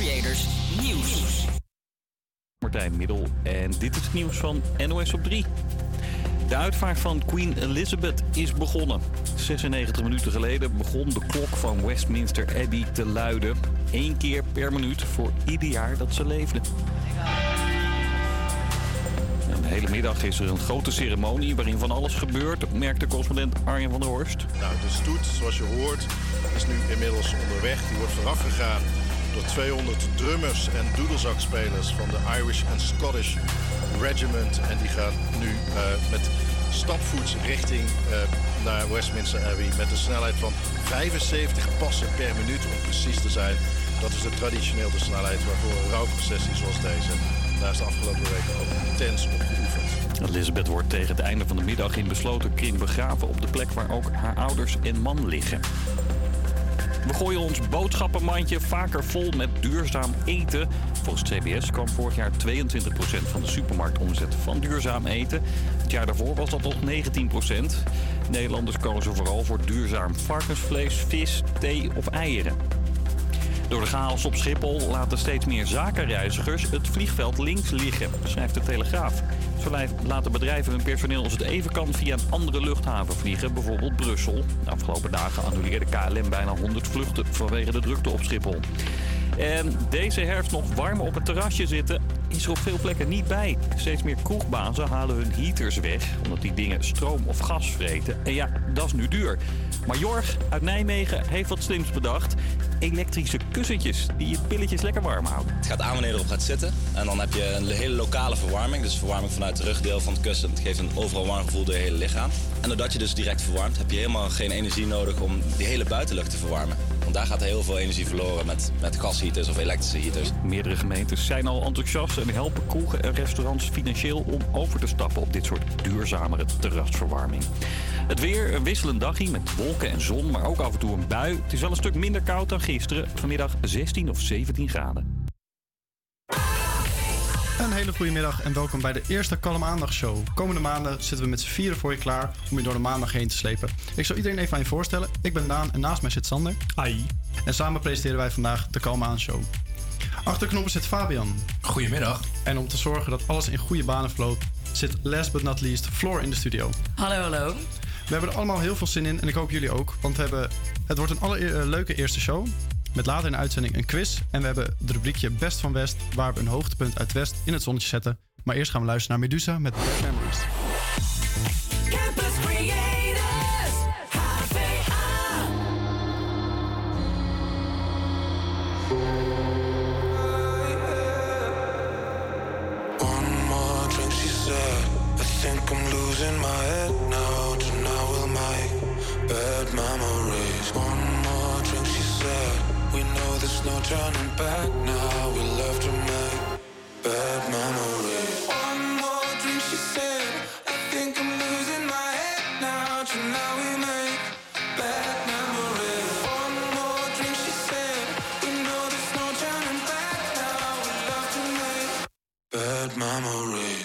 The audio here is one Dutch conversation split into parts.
Creators Nieuws. Martijn Middel en dit is het nieuws van NOS op 3. De uitvaart van Queen Elizabeth is begonnen. 96 minuten geleden begon de klok van Westminster Abbey te luiden. Eén keer per minuut voor ieder jaar dat ze leefde. En de hele middag is er een grote ceremonie waarin van alles gebeurt, merkte correspondent Arjen van der Horst. Nou, de stoet, zoals je hoort, is nu inmiddels onderweg. Die wordt voorafgegaan door 200 drummers en doedelzakspelers van de Irish and Scottish Regiment. En die gaan nu eh, met stapvoets richting eh, naar Westminster Abbey met een snelheid van 75 passen per minuut om precies te zijn. Dat is de traditioneel de snelheid waarvoor een rouwprocessie zoals deze. Is de afgelopen weken ook intens op geoefend. Elizabeth wordt tegen het einde van de middag in besloten kring begraven op de plek waar ook haar ouders en man liggen. We gooien ons boodschappenmandje vaker vol met duurzaam eten. Volgens CBS kwam vorig jaar 22% van de supermarktomzet van duurzaam eten. Het jaar daarvoor was dat nog 19%. Nederlanders kozen vooral voor duurzaam varkensvlees, vis, thee of eieren. Door de chaos op Schiphol laten steeds meer zakenreizigers het vliegveld links liggen, schrijft de Telegraaf. Zo laten bedrijven hun personeel als het even kan via een andere luchthaven vliegen, bijvoorbeeld Brussel. De afgelopen dagen annuleerde KLM bijna 100 vluchten vanwege de drukte op Schiphol. En deze herfst nog warm op het terrasje zitten is er op veel plekken niet bij. Steeds meer kroegbazen halen hun heaters weg, omdat die dingen stroom of gas vreten. En ja, dat is nu duur. Maar Jorg uit Nijmegen heeft wat slims bedacht. Elektrische kussentjes die je pilletjes lekker warm houden. Het gaat aan wanneer je erop gaat zitten. En dan heb je een hele lokale verwarming. Dus verwarming vanuit het rugdeel van het kussen. Het geeft een overal warm gevoel door je hele lichaam. En doordat je dus direct verwarmt, heb je helemaal geen energie nodig om die hele buitenlucht te verwarmen. Daar gaat heel veel energie verloren met, met gasheaters of elektrische heaters. Meerdere gemeentes zijn al enthousiast en helpen kroegen en restaurants financieel om over te stappen op dit soort duurzamere terrasverwarming. Het weer, een wisselend dagje met wolken en zon, maar ook af en toe een bui. Het is wel een stuk minder koud dan gisteren. Vanmiddag 16 of 17 graden. Een hele goede middag en welkom bij de eerste Kalm Aandacht Show. Komende maanden zitten we met z'n vieren voor je klaar om je door de maandag heen te slepen. Ik zal iedereen even aan je voorstellen. Ik ben Daan en naast mij zit Sander. Hi. En samen presenteren wij vandaag de Kalm Aan Show. Achter de knoppen zit Fabian. Goedemiddag. En om te zorgen dat alles in goede banen vloot, zit last but not least Floor in de studio. Hallo, hallo. We hebben er allemaal heel veel zin in en ik hoop jullie ook. Want we hebben, het wordt een allerleuke eerste show. Met later in de uitzending een quiz. En we hebben het rubriekje Best van West, waar we een hoogtepunt uit West in het zonnetje zetten. Maar eerst gaan we luisteren naar Medusa met Bad Memories. Turning back now. We love to make bad memories. One more drink, she said. I think I'm losing my head now. Tonight we make bad memories. One more drink, she said. Know there's no turning back now. We love to make bad memories.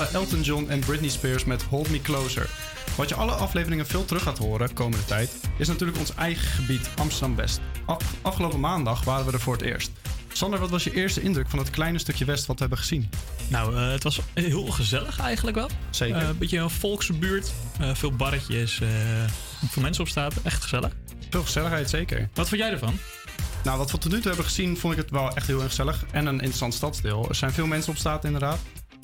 Waren Elton John en Britney Spears met Hold Me Closer. Wat je alle afleveringen veel terug gaat horen komende tijd, is natuurlijk ons eigen gebied Amsterdam West. Afgelopen maandag waren we er voor het eerst. Sander, wat was je eerste indruk van het kleine stukje West wat we hebben gezien? Nou, eh, het was heel gezellig eigenlijk wel. Zeker. Eh, Een beetje een volkse buurt. eh, veel barretjes. veel mensen op straat. Echt gezellig. Veel gezelligheid, zeker. Wat vond jij ervan? Nou, wat we tot nu toe hebben gezien, vond ik het wel echt heel erg gezellig. En een interessant stadsdeel. Er zijn veel mensen op straat, inderdaad.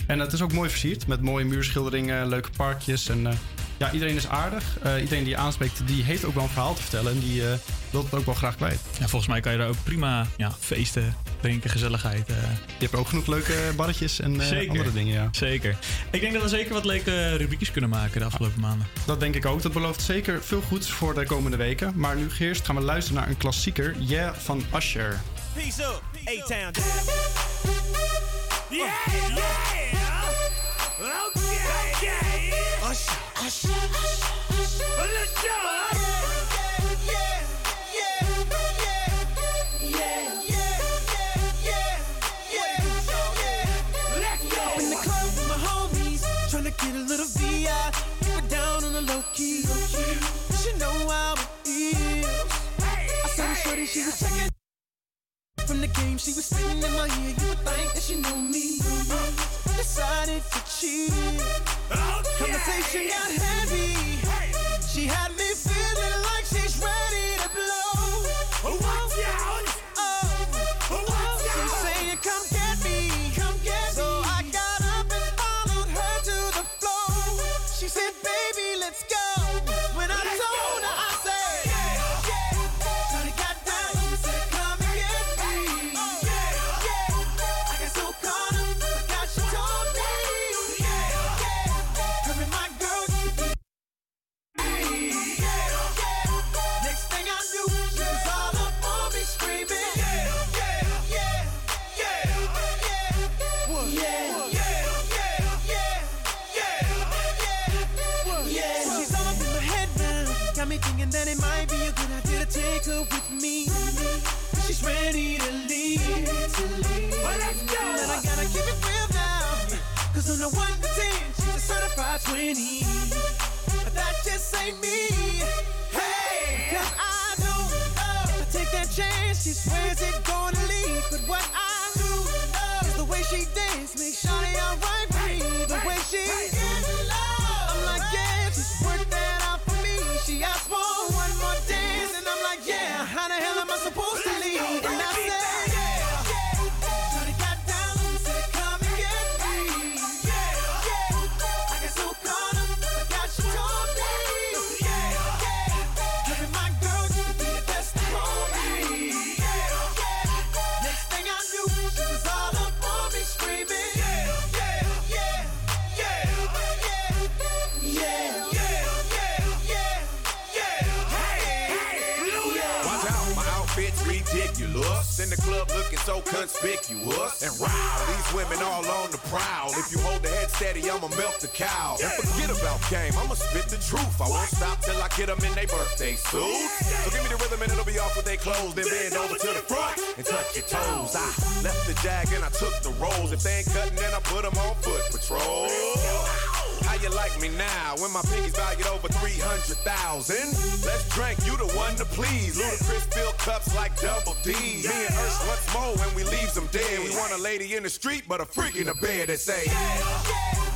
En het is ook mooi versierd met mooie muurschilderingen, leuke parkjes. En eh, ja, iedereen is aardig. Eh, iedereen die je aanspreekt, die heeft ook wel een verhaal te vertellen. En die eh, wil het ook wel graag kwijt. Ja, volgens mij kan je daar ook prima ja, feesten, drinken, gezelligheid. Je hebt ook genoeg leuke barretjes en eh, Zeker. andere dingen, ja. Zeker. Ik denk dat we zeker wat leuke rubriekjes kunnen maken de afgelopen maanden. Dat denk ik ook. Dat belooft zeker veel goeds voor de komende weken. Maar nu eerst gaan we luisteren naar een klassieker. Yeah van Usher. Peace up, A-Town. Yeah, yeah. Okay. Usher, Usher, Usher. Let's go. Get a little VI. Keep it down on the low key. She know how it is. I saw the shorty, she was checking. From the game, she was spitting in my ear. You would think that she knew me. Decided to cheat. Conversation oh, got heavy. She had me feeling like she's ready to blow. Watch me thinking that it might be a good idea to take her with me. She's ready to leave. Well, let's go. And I gotta keep it real now. Cause on the 1 to 10, she's a certified 20. But that just ain't me. Hey! Cause I don't know. Uh, I take that chance, she swears it gonna lead. But what I do know is the way she dance makes Shawty alright me. The way she And wow, these women all on the prowl. If you hold the head steady, I'ma milk the cow. And forget about game, I'ma spit the truth. I won't stop till I get them in their birthday suits. So give me the rhythm and it'll be off with their clothes. Then bend over to the front and touch your toes. I left the jag and I took the rolls. If they ain't cutting, then I put them on foot patrol. How you like me now when my pinky's valued over 300,000? Let's drink, you the one to please. Ludacris fill cups like double D. Me and Ursh what's more when we leaves them dead. We want a lady in the street, but a freak in the bed that say, Shawty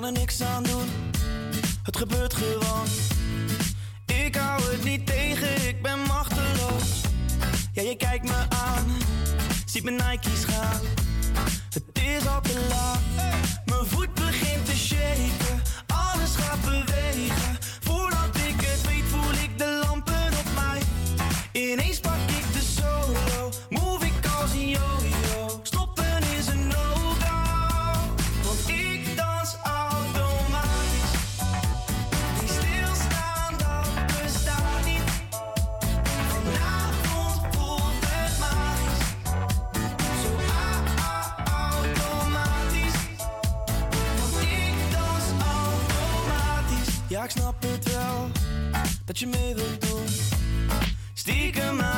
Kan er niks aan doen, het gebeurt gewoon. Ik hou het niet tegen, ik ben machteloos. Ja, je kijkt me aan, ziet mijn Nike's gaan. Het is al te laat, mijn voet begint te shaken. Alles gaat bewegen, voordat ik het weet voel ik de lampen op mij. Ineens pak ik Ja, ik snap het wel, dat je mee wilt doen. Stiekem aan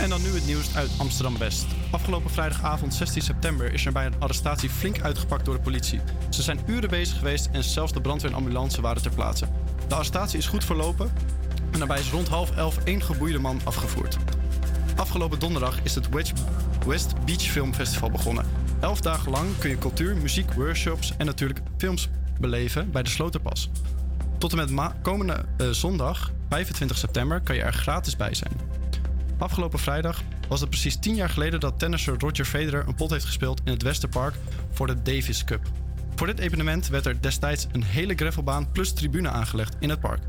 En dan nu het nieuws uit Amsterdam-West. Afgelopen vrijdagavond 16 september is er bij een arrestatie flink uitgepakt door de politie. Ze zijn uren bezig geweest en zelfs de brandweer en ambulance waren ter plaatse. De arrestatie is goed verlopen en daarbij is rond half elf één geboeide man afgevoerd. Afgelopen donderdag is het West Beach Film Festival begonnen. Elf dagen lang kun je cultuur, muziek, workshops en natuurlijk films beleven bij de Sloterpas. Tot en met komende eh, zondag, 25 september, kan je er gratis bij zijn. Afgelopen vrijdag was het precies 10 jaar geleden dat tennisser Roger Federer een pot heeft gespeeld in het Westerpark voor de Davis Cup. Voor dit evenement werd er destijds een hele gravelbaan plus tribune aangelegd in het park.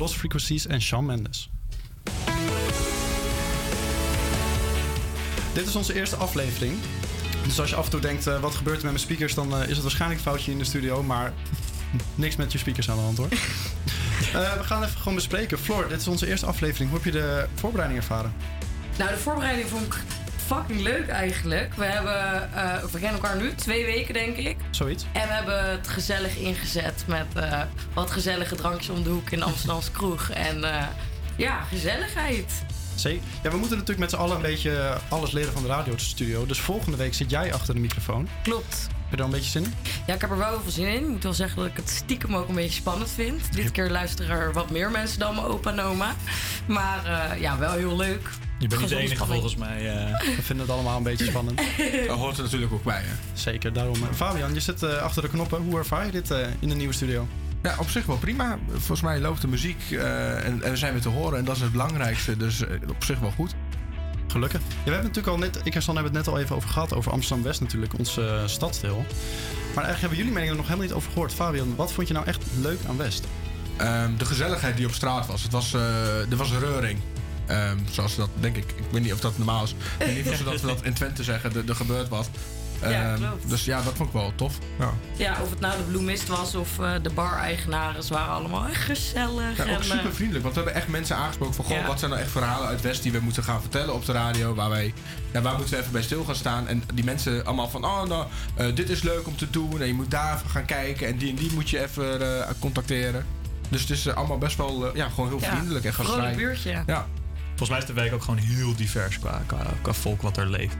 Lost Frequencies en Shawn Mendes. Dit is onze eerste aflevering. Dus als je af en toe denkt, eh, wat gebeurt er met mijn speakers... dan eh, is het waarschijnlijk een foutje in de studio. Maar niks met je speakers aan de hand hoor. Eh, we gaan even gewoon bespreken. Floor, dit is onze eerste aflevering. Hoe heb je de voorbereiding ervaren? Nou, de voorbereiding vond ik fucking leuk eigenlijk. We, hebben, eh, we kennen elkaar nu twee weken, denk ik. Zoiets. En we hebben het gezellig ingezet met eh, wat gezellige drankjes om de hoek in Amsterdamse kroeg. En eh, ja, gezelligheid. Zeker. Ja, we moeten natuurlijk met z'n allen een beetje alles leren van de radiostudio. Dus volgende week zit jij achter de microfoon. Klopt. Heb je er een beetje zin in? Ja, ik heb er wel heel veel zin in. Ik moet wel zeggen dat ik het stiekem ook een beetje spannend vind. Dit keer luisteren er wat meer mensen dan mijn opa en oma. Maar ja, wel heel leuk. Je bent niet de enige volgens mij. eh. We vinden het allemaal een beetje spannend. Daar hoort er natuurlijk ook bij, hè? Zeker, daarom. eh, Fabian, je zit eh, achter de knoppen. Hoe ervaar je dit eh, in de nieuwe studio? Ja, op zich wel prima. Volgens mij loopt de muziek eh, en, en we zijn weer te horen. En dat is het belangrijkste. Dus op zich wel goed. Gelukkig. Ja, we hebben natuurlijk al net, ik en Stan hebben het net al even over gehad, over Amsterdam-West natuurlijk, onze stadsdeel. Maar eigenlijk hebben jullie mening er nog helemaal niet over gehoord. Fabian, wat vond je nou echt leuk aan West? Ehm, de gezelligheid die op straat was. Het was eh, er was een reuring. Ehm, zoals dat, denk ik. Ik weet niet of dat normaal is. Ik weet niet of ze dat, we dat in Twente zeggen. Er, er gebeurt wat. Ja, Ehm, dus ja, dat vond ik wel tof. Ja. Ja, of het nou de Blue Mist was of eh, de bar-eigenaren. Ze waren allemaal echt gezellig. Ja, en, ook eh, super vriendelijk. Want we hebben echt mensen aangesproken van... Goh, Ja. wat zijn nou echt verhalen uit West die we moeten gaan vertellen op de radio? Waar, wij, ja, waar moeten we even bij stil gaan staan? En die mensen allemaal van... Oh, nou, eh, dit is leuk om te doen. En je moet daar even gaan kijken. En die en die moet je even eh, contacteren. Dus het is allemaal best wel ja, gewoon heel Ja, vriendelijk en vrolijk gastvrij. buurtje. Ja. Volgens mij is de week ook gewoon heel divers qua, qua, qua volk wat er leeft.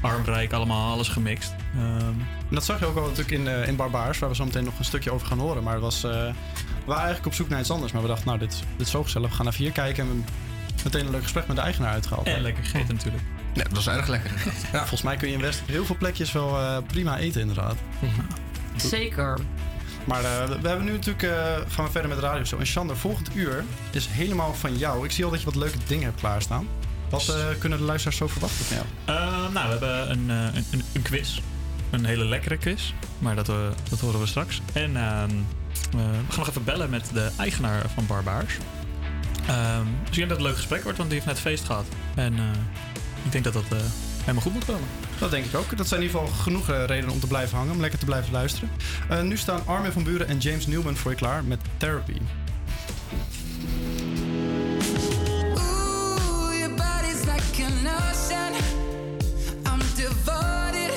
Arm, rijk, allemaal alles gemixt. Ehm, dat zag je ook al natuurlijk in, eh, in Barbaars, waar we zo meteen nog een stukje over gaan horen. Maar het was, eh, we waren eigenlijk op zoek naar iets anders. Maar we dachten, nou, dit, dit is zo gezellig. We gaan even hier kijken. En we hebben meteen een leuk gesprek met de eigenaar uitgehaald. en lekker gegeten natuurlijk. Ja, dat was erg lekker. Ja. Volgens mij kun je in West op heel veel plekjes wel eh, prima eten, inderdaad. Zeker. Maar eh, we hebben nu natuurlijk, eh, gaan we verder met radio zo. En Sander, volgend uur is helemaal van jou. Ik zie al dat je wat leuke dingen hebt klaarstaan. Wat eh, kunnen de luisteraars zo verwachten van jou? Nou, we hebben een, een, een, quiz. Een hele lekkere quiz. Maar dat, dat horen we straks. En ehm, eh, we gaan nog even bellen met de eigenaar van Barbaars. Ehm, dus ik denk dat het een leuk gesprek wordt, want die heeft net feest gehad. En ik denk dat dat helemaal goed moet komen. Dat denk ik ook. Dat zijn in ieder geval genoeg eh, redenen om te blijven hangen, om lekker te blijven luisteren. Eh, nu staan Armin van Buren en James Newman voor je klaar met Therapy. Ooh, your body's like an ocean. I'm devoted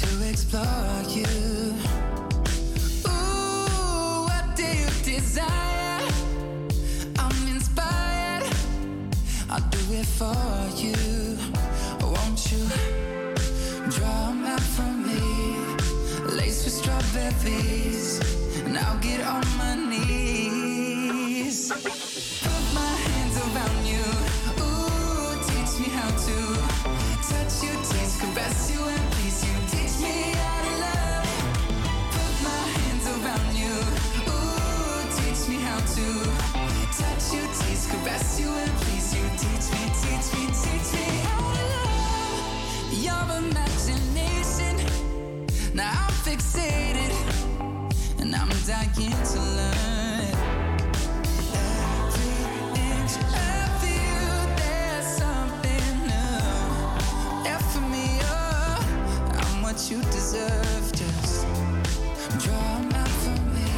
to explore you. Ooh, what do you desire? I'm inspired. I'll do it for you. I'll get on my knees. Put my hands around you. Ooh, teach me how to touch you, taste, caress you, and please you. Teach me how to love. Put my hands around you. Ooh, teach me how to touch you, taste, caress you, and please you. Teach me, teach me fixated, and I'm dying to learn. There's something new. For me I'm what you deserve. Just draw a map for me,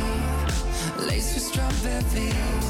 laced with strawberries,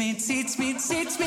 me, teach me, teach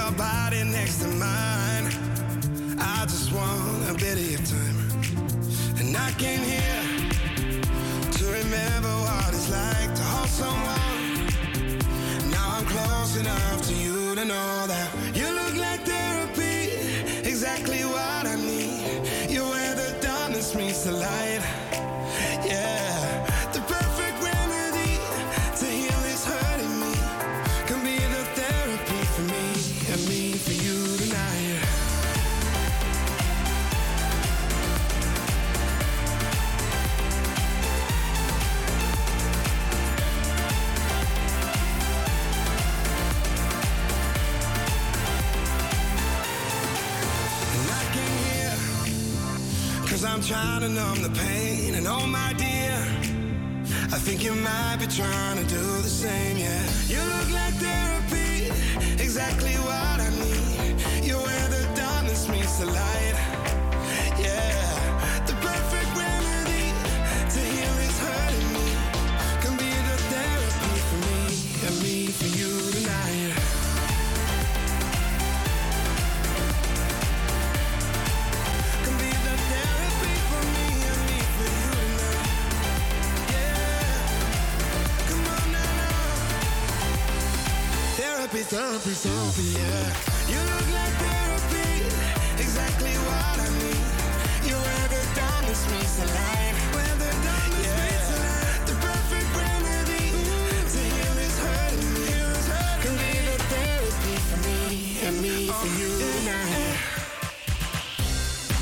your body to numb the pain. And oh my dear I think you might be trying to do the same, yeah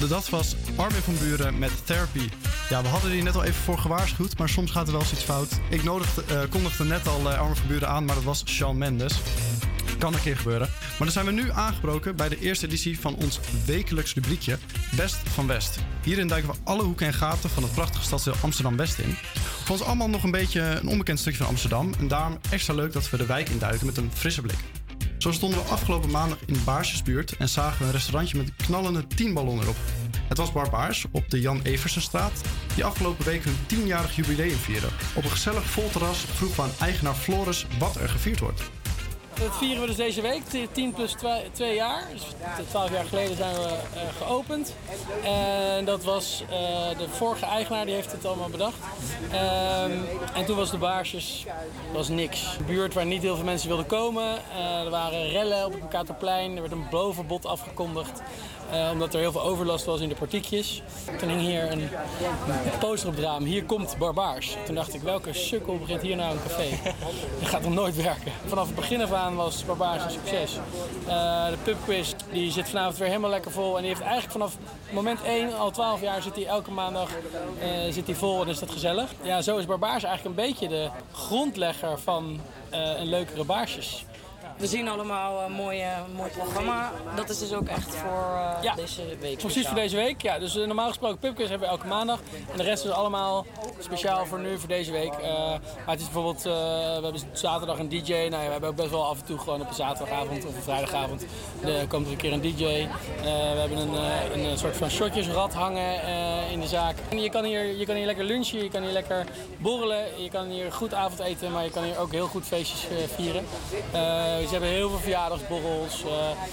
dat was Armin van Buren met Therapy. Ja, we hadden die net al even voor gewaarschuwd, maar soms gaat er wel eens iets fout. Ik nodigde, eh, kondigde net al eh, Armin van Buren aan, maar dat was Shawn Mendes. Kan een keer gebeuren. Maar dan zijn we nu aangebroken bij de eerste editie van ons wekelijks rubriekje Best van West. Hierin duiken we alle hoeken en gaten van het prachtige stadsdeel Amsterdam-West in. Voor ons allemaal nog een beetje een onbekend stukje van Amsterdam. En daarom extra leuk dat we de wijk induiken met een frisse blik. Zo stonden we afgelopen maandag in Baarsjesbuurt en zagen we een restaurantje met knallende 10 ballon erop. Het was Barbaars op de Jan Eversenstraat, die afgelopen week hun 10-jarig jubileum vieren. Op een gezellig vol terras vroeg we aan eigenaar Floris wat er gevierd wordt. Dat vieren we dus deze week, 10 plus 2 jaar. Dus 12 jaar geleden zijn we eh, geopend. En dat was eh, de vorige eigenaar, die heeft het allemaal bedacht. Ehm, en toen was de baarsjes was niks. Een buurt waar niet heel veel mensen wilden komen. Eh, er waren rellen op het Mercatorplein. Er werd een bovenbod afgekondigd. Eh, omdat er heel veel overlast was in de partiekjes. Toen hing hier een, poster op het raam. Hier komt Barbaars. Toen dacht ik, welke sukkel begint hier nou een café? Dat gaat nog nooit werken. Vanaf het begin af aan was Barbaars een succes. Eh, de pubquiz die zit vanavond weer helemaal lekker vol. En die heeft eigenlijk vanaf moment 1, al 12 jaar, zit hij elke maandag eh, zit hij vol en is dat gezellig. Ja, zo is Barbaars eigenlijk een beetje de grondlegger van een leukere baarsjes. We zien allemaal een mooi, eh, mooi programma. Dat is dus ook echt voor eh, deze week. Precies voor deze week. Ja, dus eh, normaal gesproken pubquiz hebben we elke maandag. En de rest is allemaal speciaal voor nu, voor deze week. Maar het is bijvoorbeeld, we hebben zaterdag een DJ. Nou, ja, we hebben ook best wel af en toe gewoon op een zaterdagavond of een vrijdagavond. Er komt er een keer een DJ. We hebben een, een soort van shotjesrad hangen in de zaak. En je, kan hier, je kan hier lekker lunchen, je kan hier lekker borrelen. Je kan hier goed avondeten, maar je kan hier ook heel goed feestjes vieren. Ze hebben heel veel verjaardagsborrels. eh,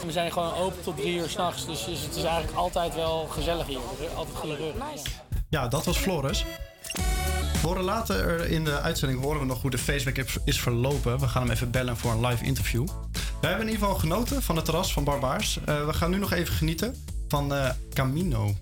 we zijn gewoon open tot drie uur s'nachts. Dus, dus het is eigenlijk altijd wel gezellig hier. Altijd gelukkig. Ja, dat was Floris. We horen later in de uitzending horen we nog hoe de feestweek is- verlopen. We gaan hem even bellen voor een live interview. We hebben in ieder geval genoten van het terras van Barbaars. Eh, we gaan nu nog even genieten van eh, Camino.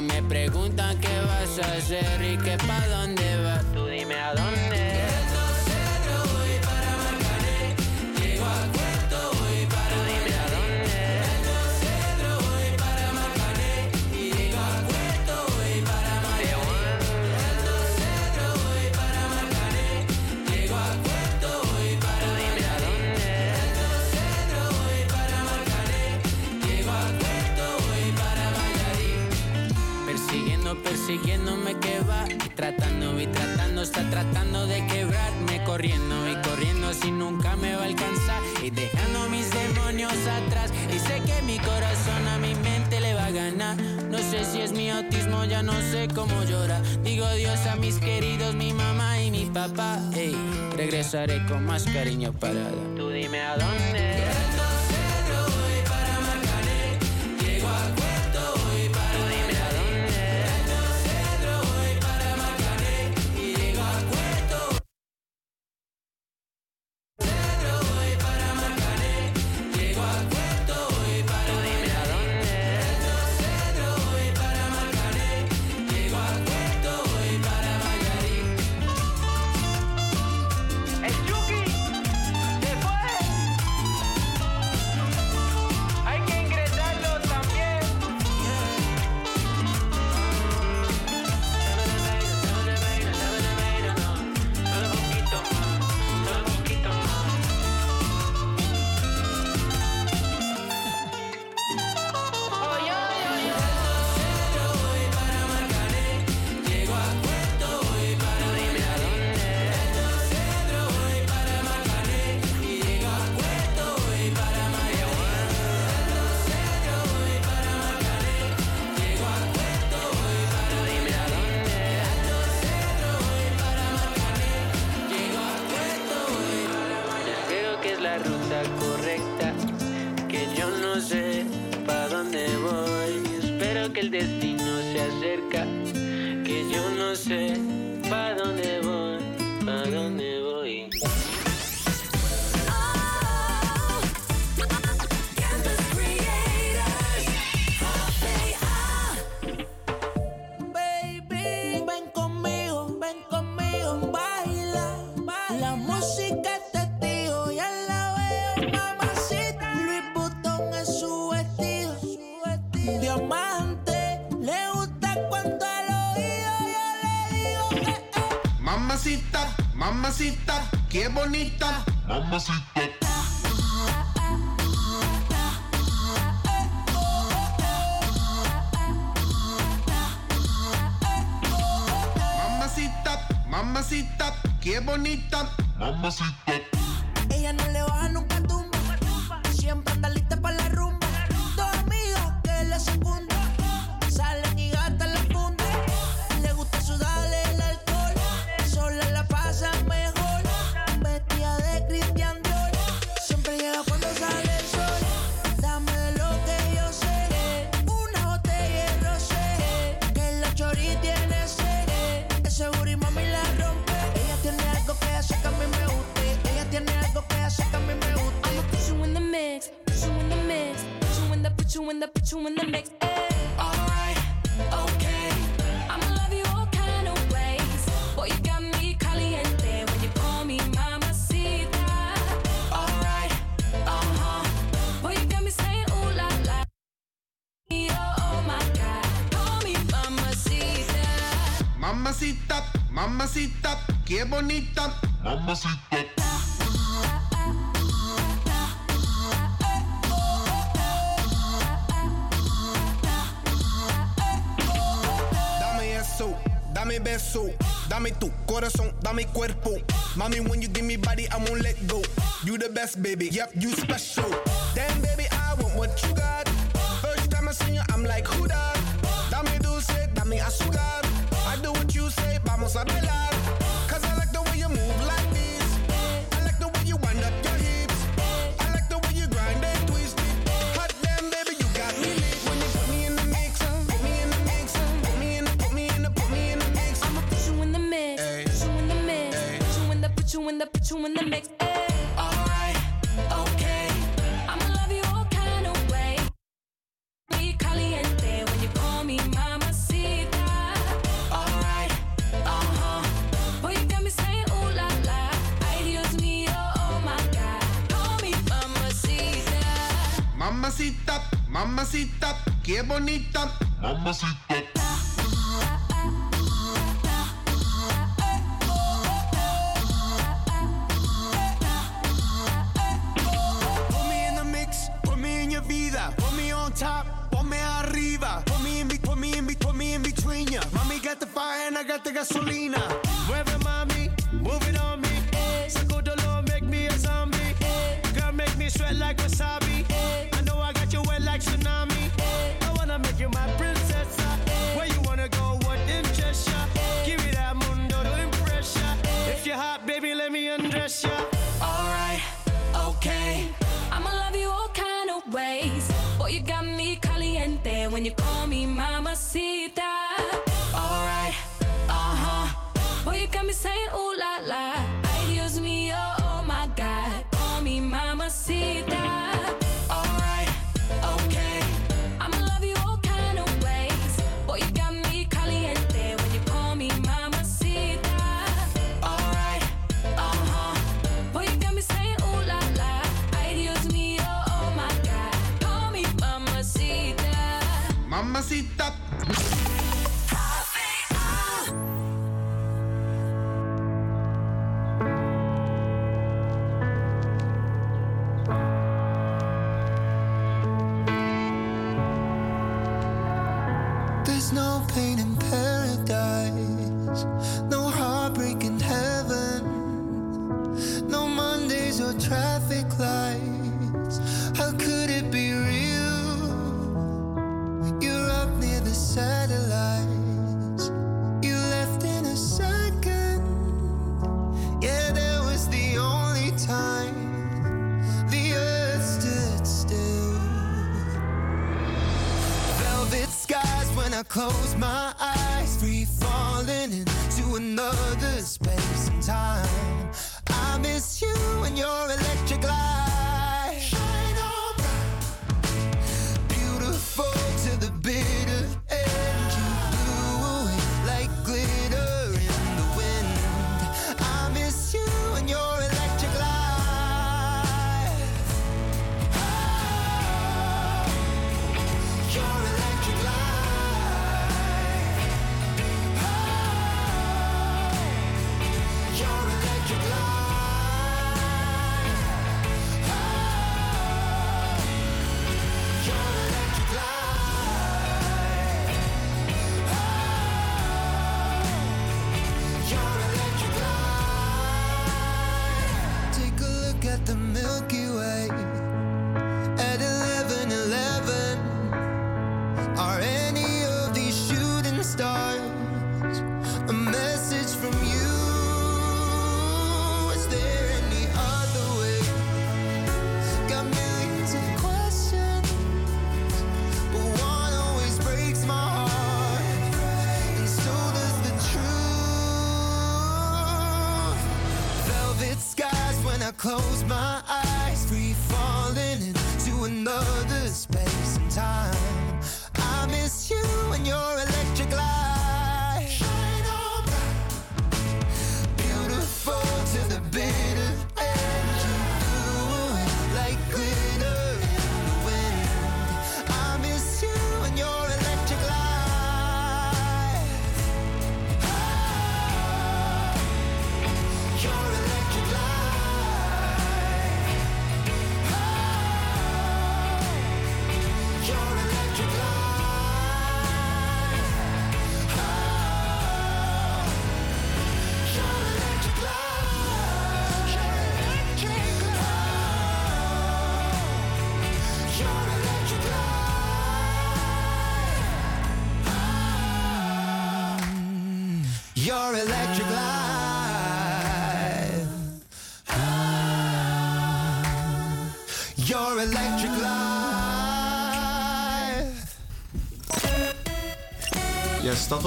Me preguntan qué vas a hacer y que pa' dónde vas. Tratando, de quebrarme Corriendo y corriendo si nunca me va a alcanzar Y dejando mis demonios atrás. Y sé que mi corazón a mi mente le va a ganar. No sé si es mi autismo, ya no sé cómo llorar Digo adiós a mis queridos, mi mamá y mi papá. Ey, regresaré con más cariño para dar Tú dime a dónde me saying ooh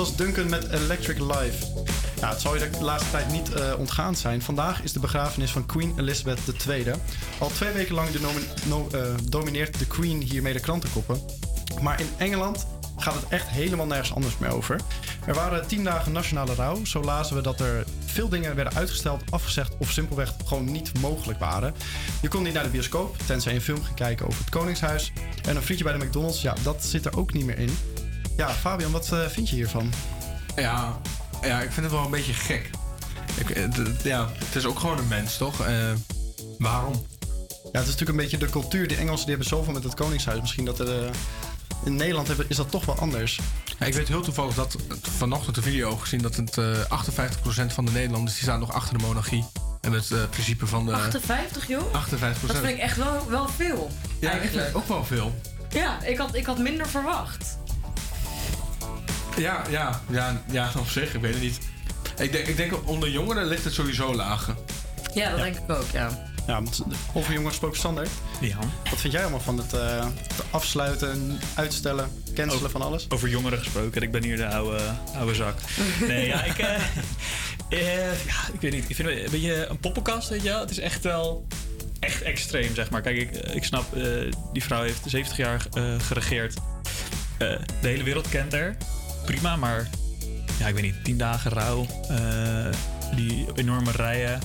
was Duncan met Electric Life. Ja, het zal je de laatste tijd niet eh, ontgaan zijn. Vandaag is de begrafenis van Queen Elizabeth II. Al twee weken lang de no- eh, domineert de Queen hiermee de krantenkoppen. Maar in Engeland gaat het echt helemaal nergens anders meer over. Er waren tien dagen nationale rouw. Zo lazen we dat er veel dingen werden uitgesteld, afgezegd of simpelweg gewoon niet mogelijk waren. Je kon niet naar de bioscoop, tenzij een film ging kijken over het Koningshuis. En een frietje bij de McDonald's, ja, dat zit er ook niet meer in. Ja, Fabian, wat eh, vind je hiervan? Ja, ja, ik vind het wel een beetje gek. Ik, eh, ja, het is ook gewoon een mens, toch? Eh, waarom? Ja, het is natuurlijk een beetje de cultuur. Die Engelsen die hebben zoveel met het Koningshuis. Misschien dat er, in Nederland hebben, is dat toch wel anders. Ja, ik weet heel toevallig dat vanochtend een video gezien dat het eh 58% van de Nederlanders die staan nog achter de monarchie. En het eh, principe van de 58, joh? 58% Dat vind ik echt wel, wel veel. Ja, eigenlijk. ook wel veel. Ja, ik had, ik had minder verwacht. Ja, ja, ja, ja, op zich, ik weet het niet. Ik denk, ik denk onder jongeren ligt het sowieso lager. Ja, dat denk ik ook, ja. Ja, want over jongens gesproken standaard. Ja. Wat vind jij allemaal van het eh, het afsluiten, uitstellen, cancelen Over- van alles? Over jongeren gesproken. Ik ben hier de oude, oude zak. Nee, ja, ik... eh, eh, ja, ik weet niet. Ik vind het een beetje een poppenkast, weet je wel. Het is echt wel... Echt extreem, zeg maar. Kijk, ik, ik snap, eh, die vrouw heeft 70 jaar eh, geregeerd. Eh, de hele wereld kent haar. Prima, maar... Ja, ik weet niet. 10 dagen rouw. eh, die enorme rijen.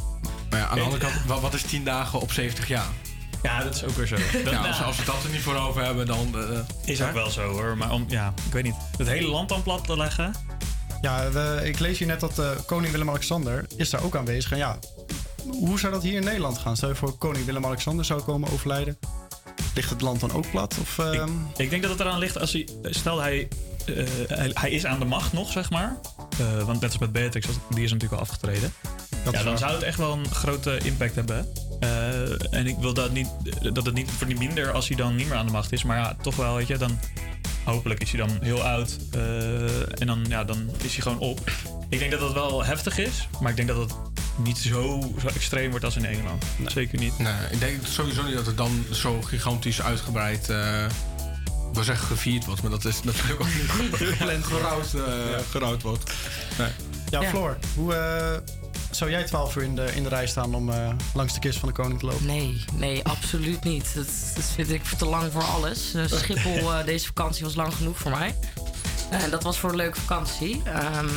Maar ja, aan de andere kant, wa- wat is 10 dagen op 70 jaar? Ja, dat is ook weer zo. Dat, ja, als, als we dat er niet voor over hebben, dan... eh, is ook wel zo hoor. Maar om, ja, ik weet niet. Het hele land dan plat te leggen. Ja, we- ik lees hier net dat eh, koning Willem-Alexander is daar ook aanwezig. En ja, hoe zou dat hier in Nederland gaan? Stel je voor koning Willem-Alexander zou komen overlijden. Ligt het land dan ook plat? Of, ehm, Ik denk dat het eraan ligt als hij. Stel hij. Eh, hij, hij is aan de macht nog, zeg maar. Eh, want net als met Beatrix, die is natuurlijk al afgetreden. Dat ja, dan waar. zou het echt wel een grote impact hebben. Eh, en ik wil dat niet. Dat het niet voor minder als hij dan niet meer aan de macht is. Maar ja, toch wel, weet je, dan. Hopelijk is hij dan heel oud. en dan, ja, dan is hij gewoon op. Ik denk dat dat wel heftig is. Maar ik denk dat het niet zo, zo extreem wordt als in Engeland. Zeker niet. Nee, ik denk sowieso niet dat het dan zo gigantisch uitgebreid... eh ik wil zeggen gevierd wordt, maar dat is natuurlijk ook niet gepland gerouwd, eh, gerouwd wordt. Nee. ja, Ja. Floor, hoe eh, zou jij 12 uur in de, in de rij staan om eh, langs de kist van de koning te lopen? Nee, nee, absoluut niet. Dat, dat vind ik te lang voor alles. Eh, Schiphol, eh, deze vakantie was lang genoeg voor mij. En dat was voor een leuke vakantie. Ehm,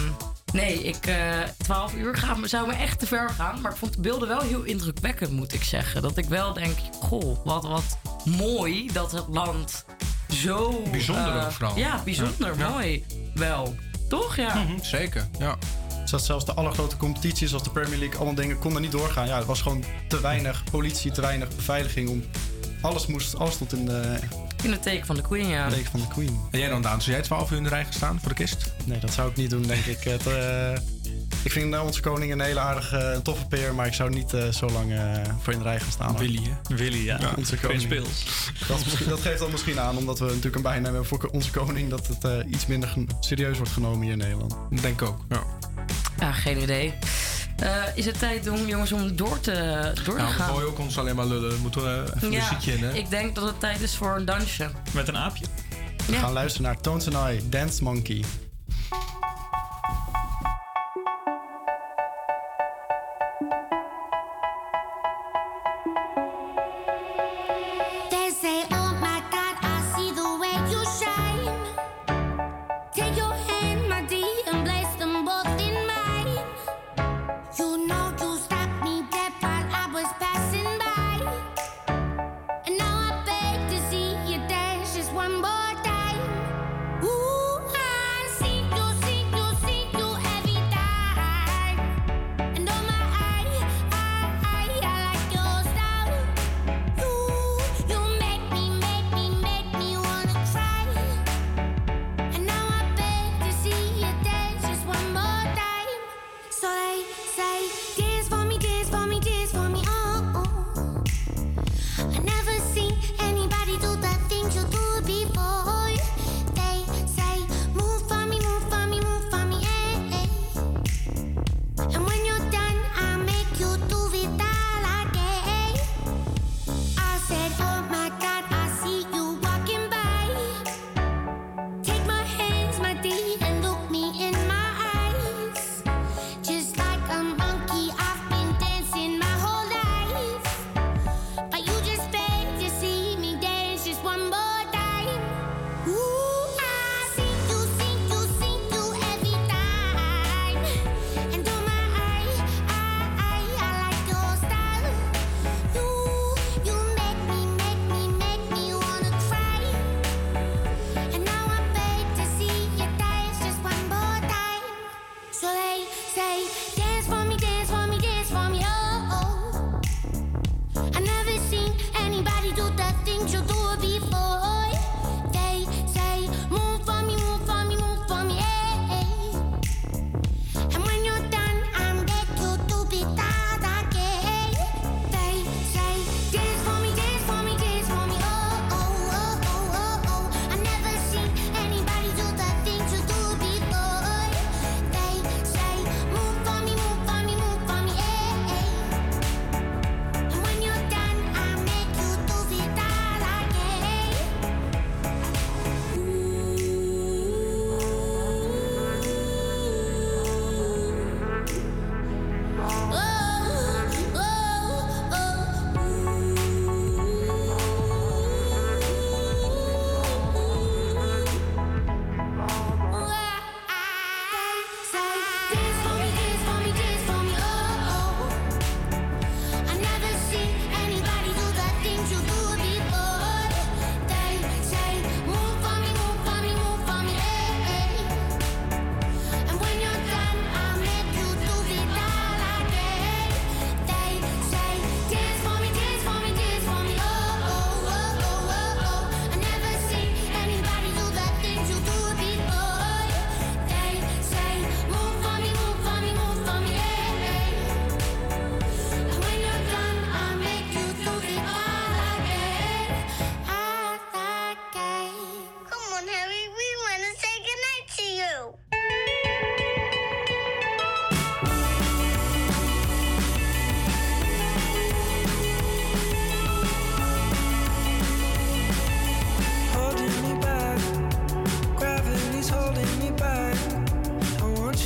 nee, ik, eh 12 uur gaan, zou me echt te ver gaan. Maar ik vond de beelden wel heel indrukwekkend, moet ik zeggen. Dat ik wel denk, goh, wat, wat mooi dat het land zo... Bijzonder eh, ook vooral. Ja, bijzonder, Ja. mooi. Wel. Toch? Ja. Mhm, zeker, ja. Zelfs de allergrote competities zoals de Premier League, allemaal dingen konden niet doorgaan. Ja, het was gewoon te weinig politie, te weinig beveiliging. Om, alles, moest, alles stond in de In het teken van de Queen, ja. teken van de Queen. En jij dan, Daan? Zou jij 12 uur in de rij gaan staan voor de kist? Nee, dat zou ik niet doen, denk ik. Het, eh, ik vind eh, onze koning een hele aardige, een toffe peer, maar ik zou niet eh, zo lang eh, voor in de rij gaan staan. hoor. Willy, hè? Willy, ja. onze koning. Pils. Dat, dat geeft dan misschien aan, omdat we natuurlijk een bijnaam hebben voor onze koning, dat het eh, iets minder serieus wordt genomen hier in Nederland. Denk ook, ja. Ja, geen idee. Eh, is het tijd om, jongens, om door te, door te Nou, we gaan? gooien ook ons alleen maar lullen. We moeten eh, even een muziekje in, hè? ik denk dat het tijd is voor een dansje. Met een aapje. We Ja. gaan luisteren naar Tones and I, Dance Monkey.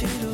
should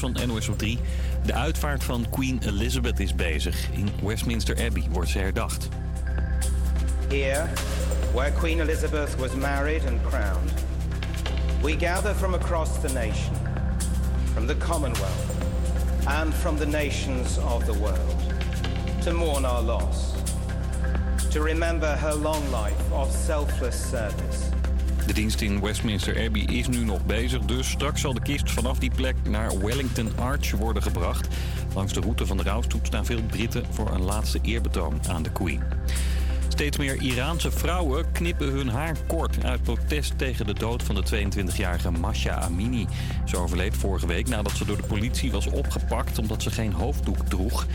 van NOS op 3. De uitvaart van Queen Elizabeth is bezig. In Westminster Abbey wordt ze herdacht. Here, where Queen Elizabeth was married and crowned, We gather from across the nation, from the Commonwealth, and from the nations of the world to mourn our loss, to remember her long life of selfless service. De dienst in Westminster Abbey is nu nog bezig, dus straks zal de kist vanaf die plek naar Wellington Arch worden gebracht. Langs de route van de rouwstoet staan veel Britten voor een laatste eerbetoon aan de Queen. Steeds meer Iraanse vrouwen knippen hun haar kort uit protest tegen de dood van de 22-jarige Masha Amini. Ze overleed vorige week nadat ze door de politie was opgepakt omdat ze geen hoofddoek droeg.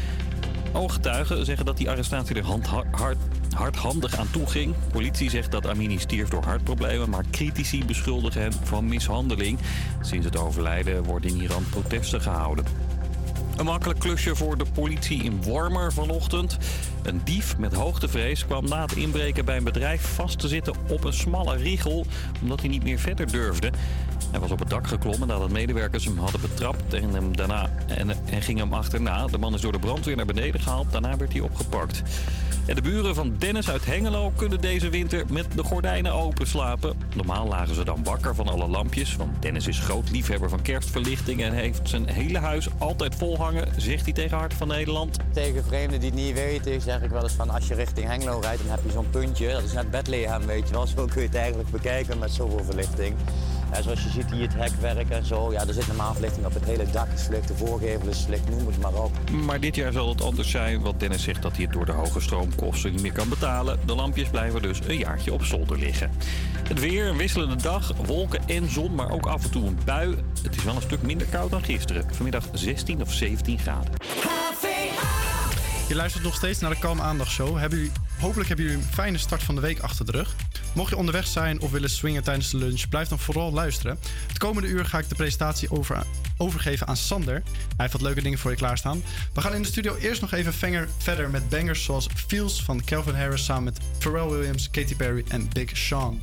Ooggetuigen zeggen dat die arrestatie er hand, hard, hardhandig aan toe ging. Politie zegt dat Amini stierf door hartproblemen, maar critici beschuldigen hem van mishandeling. Sinds het overlijden worden in Iran protesten gehouden. Een makkelijk klusje voor de politie in Wormer vanochtend. Een dief met hoogtevrees kwam na het inbreken bij een bedrijf vast te zitten op een smalle riegel, omdat hij niet meer verder durfde. Hij was op het dak geklommen nadat medewerkers hem hadden betrapt en, hem daarna, en, en ging hem achterna. De man is door de brandweer naar beneden gehaald, daarna werd hij opgepakt. De buren van Dennis uit Hengelo kunnen deze winter met de gordijnen open slapen. Normaal lagen ze dan wakker van alle lampjes, want Dennis is groot liefhebber van kerstverlichting en heeft zijn hele huis altijd vol hangen, zegt hij tegen Hart van Nederland. Tegen vreemden die het niet weten, zeg ik wel eens van als je richting Hengelo rijdt, dan heb je zo'n puntje. Dat is net Bethlehem, weet je wel. Zo kun je het eigenlijk bekijken met zoveel verlichting. Ja, zoals je ziet hier het hekwerk en zo. Ja, er zit normaal verlichting op het hele dak. is verlicht, de voorgevel is verlicht, noem het maar op. Maar dit jaar zal het anders zijn, want Dennis zegt dat hij het door de hoge stroomkosten niet meer kan betalen. De lampjes blijven dus een jaartje op zolder liggen. Het weer, een wisselende dag, wolken en zon, maar ook af en toe een bui. Het is wel een stuk minder koud dan gisteren. Vanmiddag 16 of 17 graden. Je luistert nog steeds naar de Kalm Aandachtshow. Hebben jullie, hopelijk hebben jullie een fijne start van de week achter de rug. Mocht je onderweg zijn of willen swingen tijdens de lunch, blijf dan vooral luisteren. Het komende uur ga ik de presentatie over, overgeven aan Sander. Hij heeft wat leuke dingen voor je klaarstaan. We gaan in de studio eerst nog even venger, verder met bangers zoals Feels van Calvin Harris samen met Pharrell Williams, Katy Perry en Big Sean.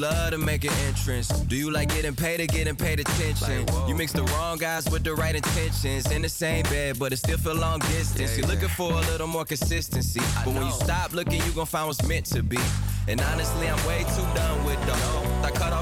Love to make an entrance. Do you like getting paid or getting paid attention? you mix the wrong guys with the right intentions. In the same bed, but it still feel long distance. You're looking for a little more consistency. But when you stop looking, you gon' find what's meant to be. And honestly, I'm way too done with those. I cut off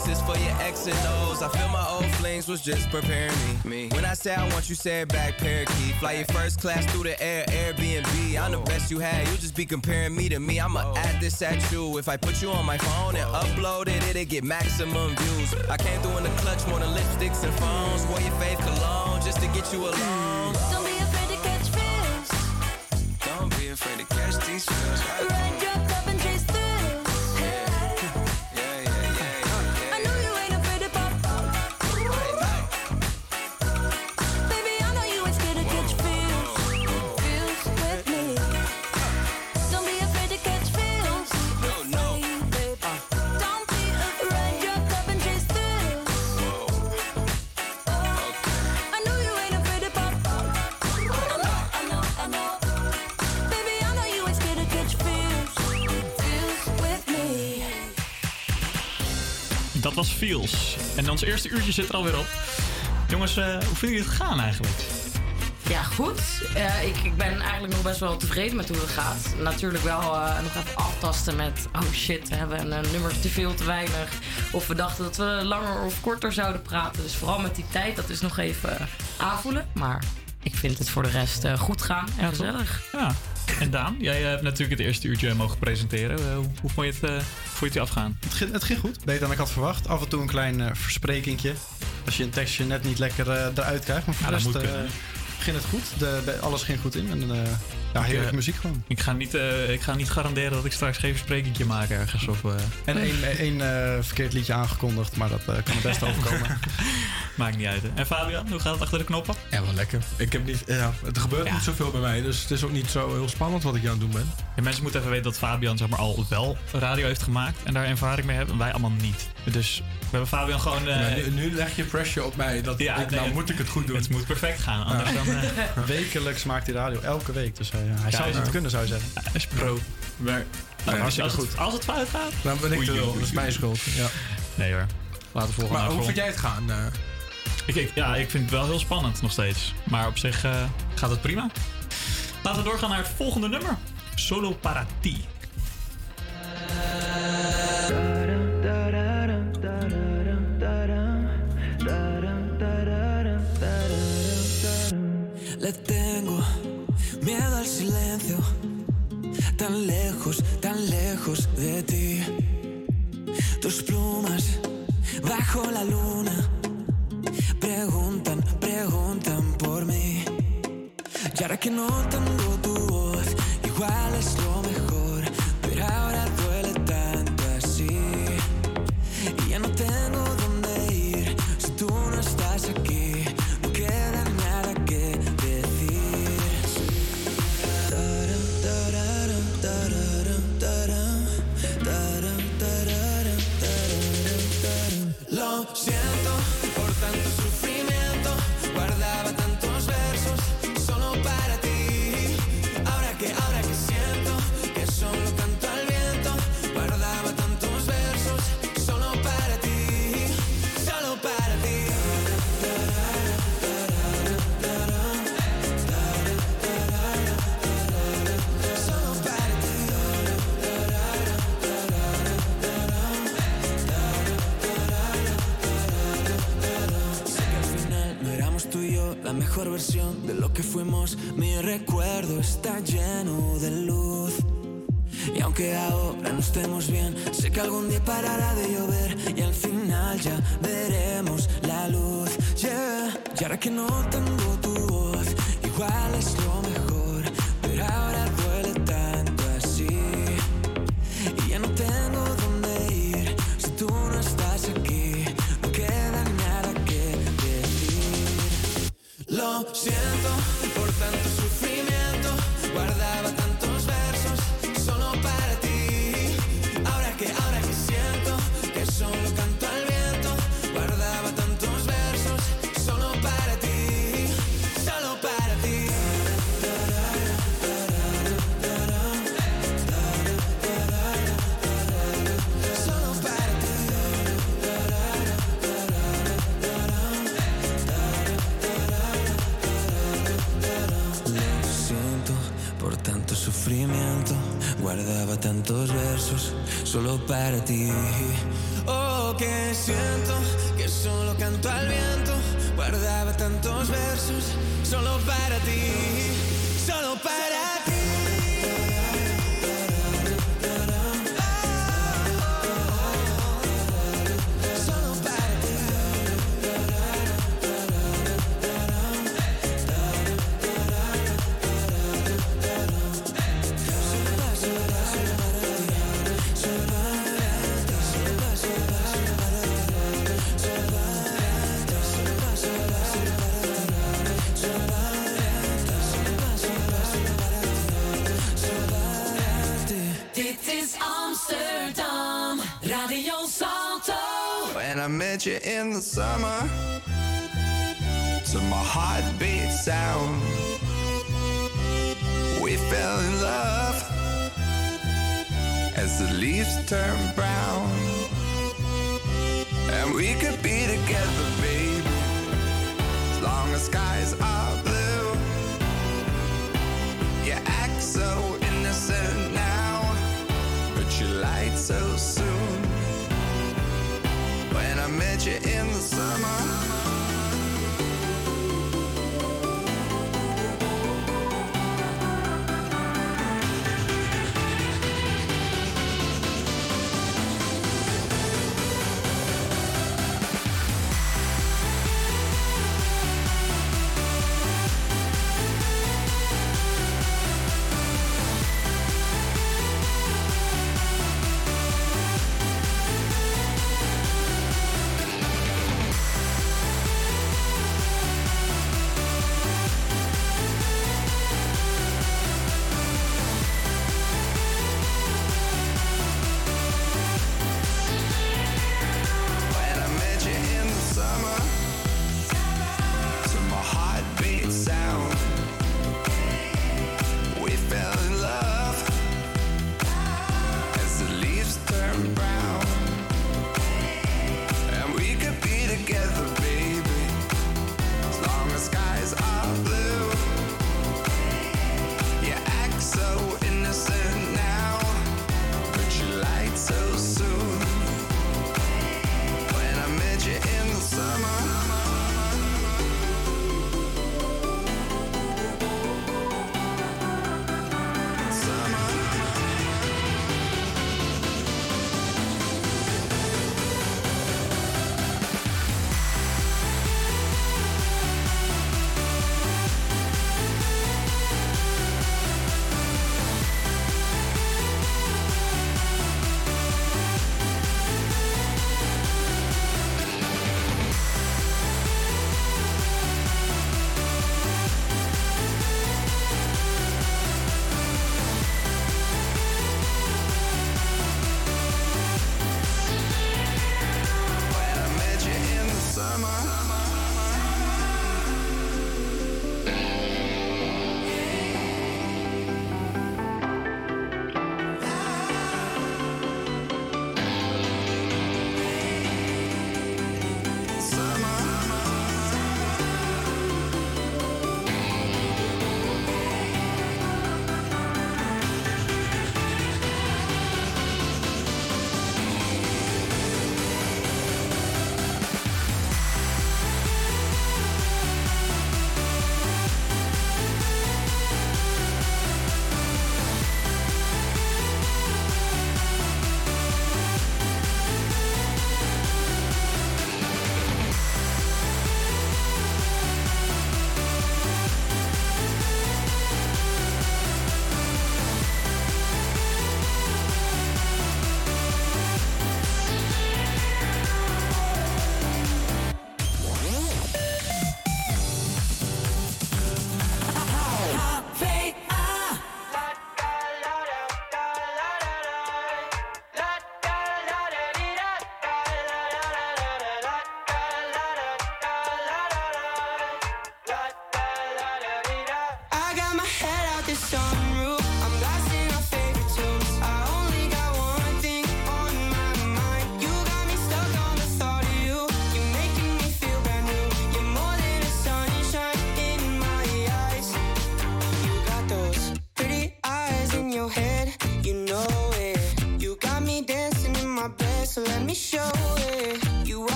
all my exes for your X and O's. I feel my old flings was just preparing me. Me, When I say I want you, say it back, parakeet. Fly your first class through the air, Airbnb. I'm the oh. best you had. You just be comparing me to me. I'ma oh. add this at you. If I put you on my phone and oh. upload it, it'll get maximum views. I came through in the clutch more than lipsticks and phones. Wore your fave cologne just to get you alone. Don't be afraid to catch feels. Don't be afraid to catch these feels. Ride En ons eerste uurtje zit er alweer op. Jongens, eh, hoe vind je het gaan eigenlijk? Ja, goed. Eh, ik, ik ben eigenlijk nog best wel tevreden met hoe het gaat. Natuurlijk wel eh, nog even aftasten met... oh shit, we hebben een nummer te veel, te weinig. Of we dachten dat we langer of korter zouden praten. Dus vooral met die tijd, dat is nog even aanvoelen. Maar ik vind het voor de rest goed gaan en gezellig. Ja. En Daan, jij hebt natuurlijk het eerste uurtje mogen presenteren. Eh, hoe, vond je het, eh, vond je het afgaan? Het ging, het ging goed, beter dan ik had verwacht. Af en toe een klein eh versprekingje. Als je een tekstje net niet lekker eruit krijgt. Maar voor Ja, de rest ging het goed. De, alles ging goed in. En ja, Ik, heerlijke eh, muziek gewoon. Ik ga, niet, eh, ik ga niet garanderen dat ik straks geen versprekingje maak ergens. Of, eh, En één, één eh, verkeerd liedje aangekondigd, maar dat kan het best overkomen. Maakt niet uit. hè. En Fabian, hoe gaat het achter de knoppen? Ja, wel lekker. Ik heb niet, ja, er gebeurt niet zoveel bij mij, dus het is ook niet zo heel spannend wat ik aan het doen ben. Ja, mensen moeten even weten dat Fabian zeg maar, al wel radio heeft gemaakt en daar ervaring mee heeft. En wij allemaal niet. Dus we hebben Fabian gewoon. eh, Ja, nu, nu leg je pressure op mij. Dat Ja, ik, nee, nou moet ik het goed doen. Het moet perfect gaan. Anders dan. Wekelijks maakt hij radio, elke week. Dus hij Ja, zou het kunnen, zou je zeggen. Hij is pro. Maar, Nou, als, hartstikke als, goed. het, als het fout gaat. Dan ben ik Oei, de oei, lul. oei, Dat is mijn schuld. Ja. Nee hoor. Laten we volgen Maar naar hoe vind jij het gaan? eh? Ik, ik- ja, ik vind het wel heel spannend nog steeds. Maar op zich eh, gaat het prima. Laten we doorgaan naar het volgende nummer. Solo para ti. Le tengo miedo al silencio, tan lejos, tan lejos de ti. Tus plumas bajo la luna preguntan, preguntan por mí. Y ahora que no tengo tu voz, igual es lo mejor, pero ahora la mejor versión de lo que fuimos. Mi recuerdo está lleno de luz. Y aunque ahora no estemos bien, sé que algún día parará de llover y al final ya veremos la luz. Yeah. Y ahora que no tengo tu voz, igual es lo Guardaba tantos versos solo para ti. Oh, que siento que solo canto al viento. Guardaba tantos versos solo para ti. Solo para met you in the summer to my heartbeat sound. We fell in love as the leaves turn brown, and we could be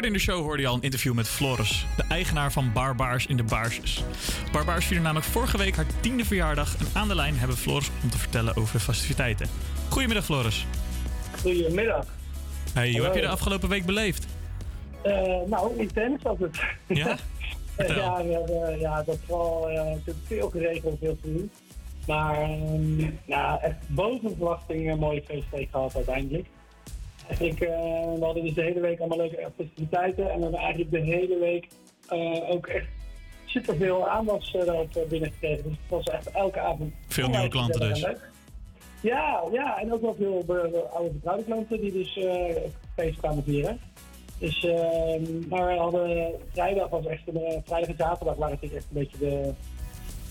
Eerder in de show hoorde je al een interview met Floris, de eigenaar van Barbaars in de Baarsjes. Barbaars vierde namelijk vorige week haar tiende verjaardag en aan de lijn hebben Floris om te vertellen over de festiviteiten. Goedemiddag Floris. Goedemiddag. Hey, hoe Hallo. heb je de afgelopen week beleefd? Eh, nou, intens was het. Ja? Ja, we hebben, ja, dat is vooral natuurlijk veel geregeld, veel te doen. Maar ehm, nou, echt boven verwachting een mooie feestweek gehad uiteindelijk. Eigenlijk, eh, we hadden dus de hele week allemaal leuke festiviteiten. En we hebben eigenlijk de hele week eh, ook echt superveel aanwas uh, daarop eh, binnengekregen. Dus het was echt elke avond... Veel nieuwe klanten dus. Ja, ja, en ook wel veel oude vertrouwde klanten die dus eh feest kwamen vieren. Dus, ehm, maar we hadden vrijdag was echt een, eh, vrijdag en zaterdag waren natuurlijk echt een beetje de,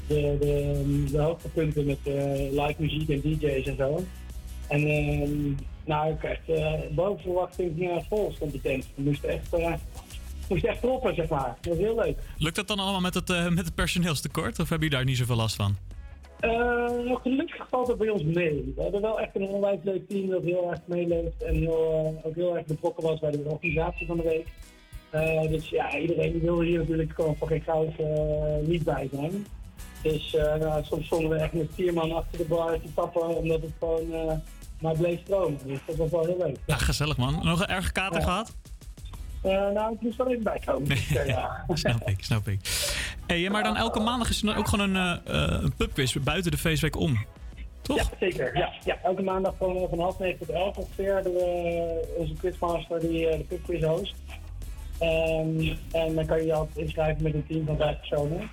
de, de, de hoogtepunten met eh, live muziek en DJ's en zo. En ehm, nou, ik echt eh, boven verwachting ja, vol stond die tent. We moesten echt, eh, moesten echt troppen, zeg maar. Dat was heel leuk. Lukt dat dan allemaal met het, eh, met het personeelstekort of heb je daar niet zoveel last van? Eh, gelukkig valt het bij ons mee. We hebben wel echt een onwijs leuk team dat heel erg meeleeft en heel, eh, ook heel erg betrokken was bij de organisatie van de week. Eh, dus ja, iedereen wil hier natuurlijk gewoon voor geen goud eh, niet bij zijn. Dus eh, nou, soms stonden we echt met vier man achter de bar te tappen omdat het gewoon maar bleef stromen. Dus dat was wel heel leuk. Ja, gezellig man. Nog een erg kater Ja. gehad? Eh, nou, ik moest wel even bijkomen. Ja. snap ik, snap ik. Hey, maar dan elke maandag is er ook gewoon een, eh, een pubquiz buiten de feestweek om. Ja, zeker. Ja, ja. Elke maandag van, van half negen tot elf ongeveer eh, onze quizmaster die de pubquiz host. Ehm, en dan kan je je altijd inschrijven met een team van vijf personen.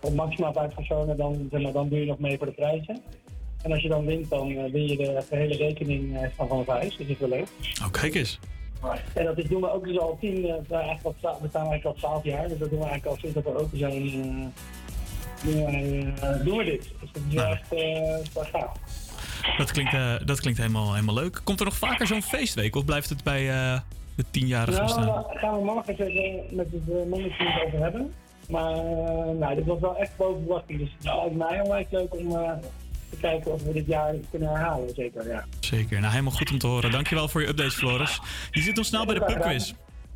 Of maximaal vijf personen, dan, zeg maar, dan doe je nog mee voor de prijzen. En als je dan wint, dan eh, win je de gehele rekening eh, van van huis. Dus dat is wel leuk. Oh, kijk eens. En dat is, doen we ook dus al tien, eh, we, staan eigenlijk al twaalf jaar. Dus dat doen we eigenlijk al sinds dat we open zijn. doen, we dit. Dus dat is wel echt eh, wel gaaf. Dat klinkt, dat klinkt helemaal, helemaal leuk. Komt er nog vaker zo'n feestweek of blijft het bij de tienjarige Nou, bestaan? daar gaan we morgen even met het uh, management over hebben. Maar nou, dit was wel echt boven verwachting. Dus het lijkt mij onwijs leuk om te kijken of we dit jaar kunnen herhalen. Zeker, ja. Zeker. Nou, helemaal goed om te horen. Dankjewel voor je updates, Floris. Je zit ons snel bij de pubquiz.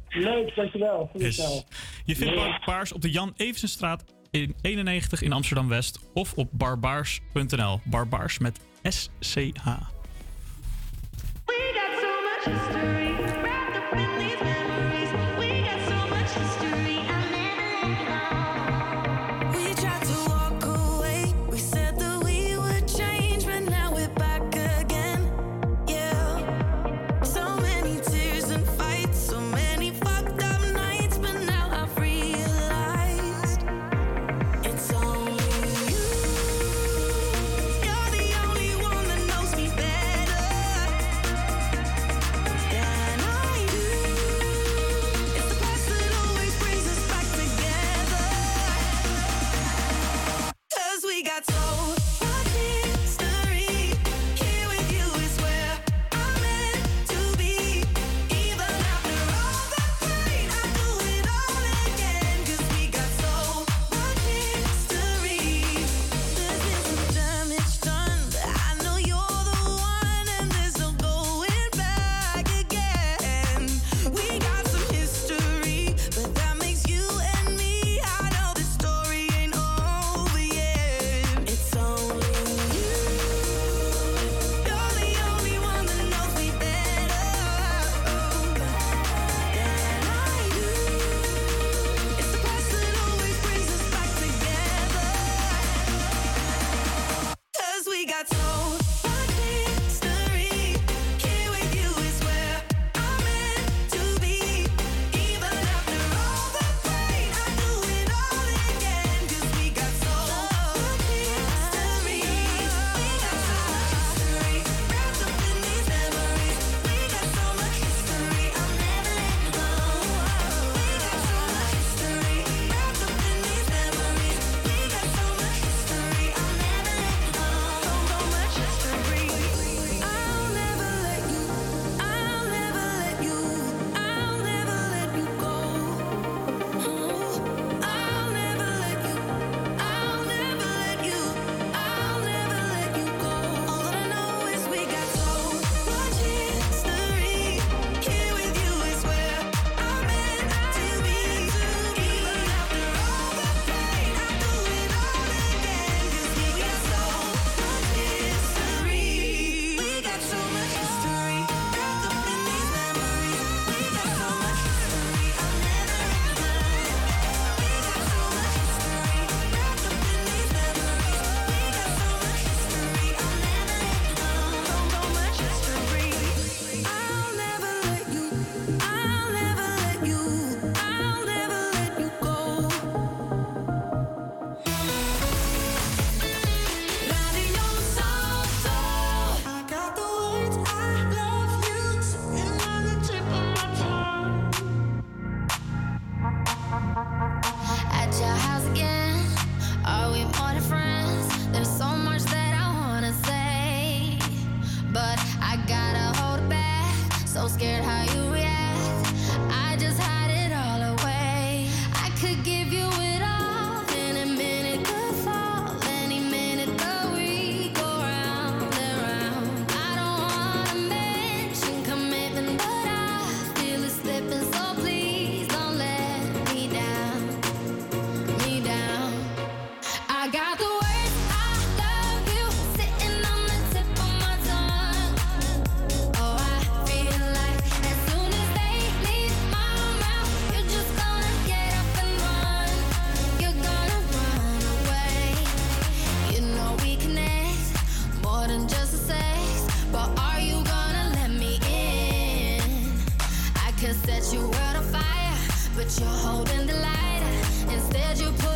Leuk, dankjewel. Yes. Je vindt Barbaars op de Jan Evensenstraat in 91 in Amsterdam-West of op barbaars.nl. Barbaars met S-C-H. We tried to walk away. holding the light. Instead, you put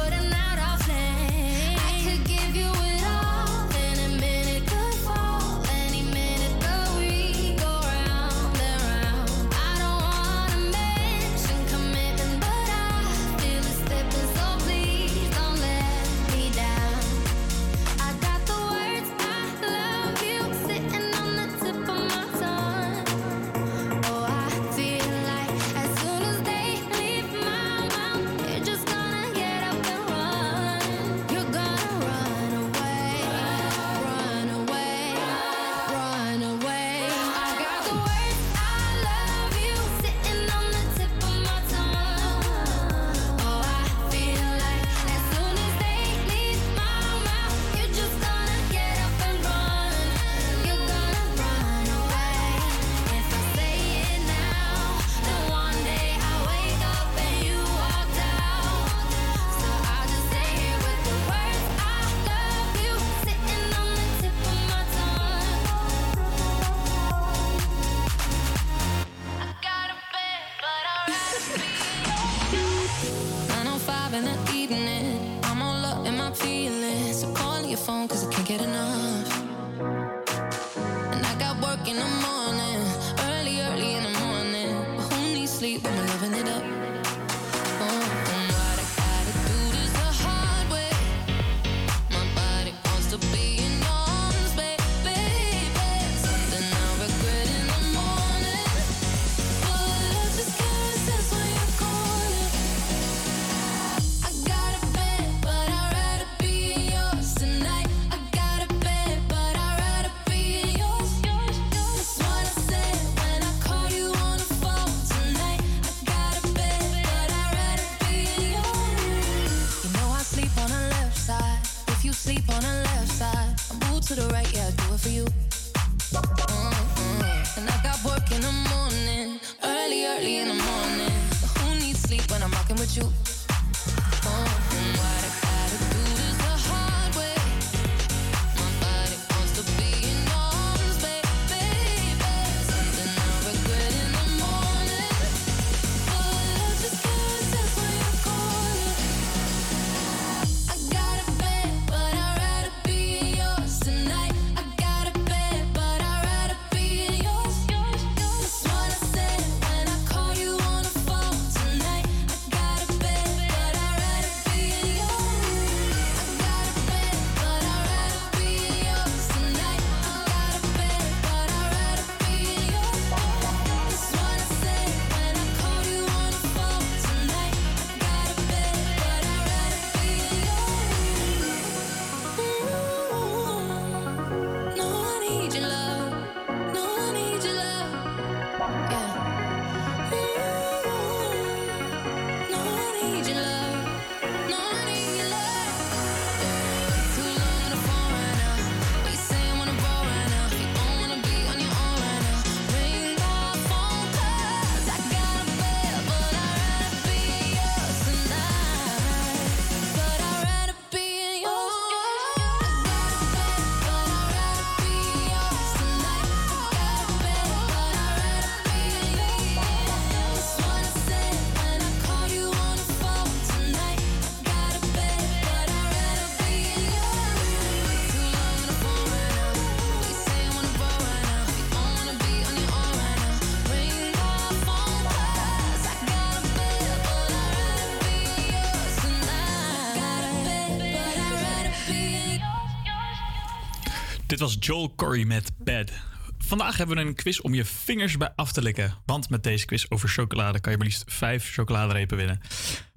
Dit was Joel Curry met Bad. Vandaag hebben we een quiz om je vingers bij af te likken. Want met deze quiz over chocolade kan je maar liefst vijf chocoladerepen winnen.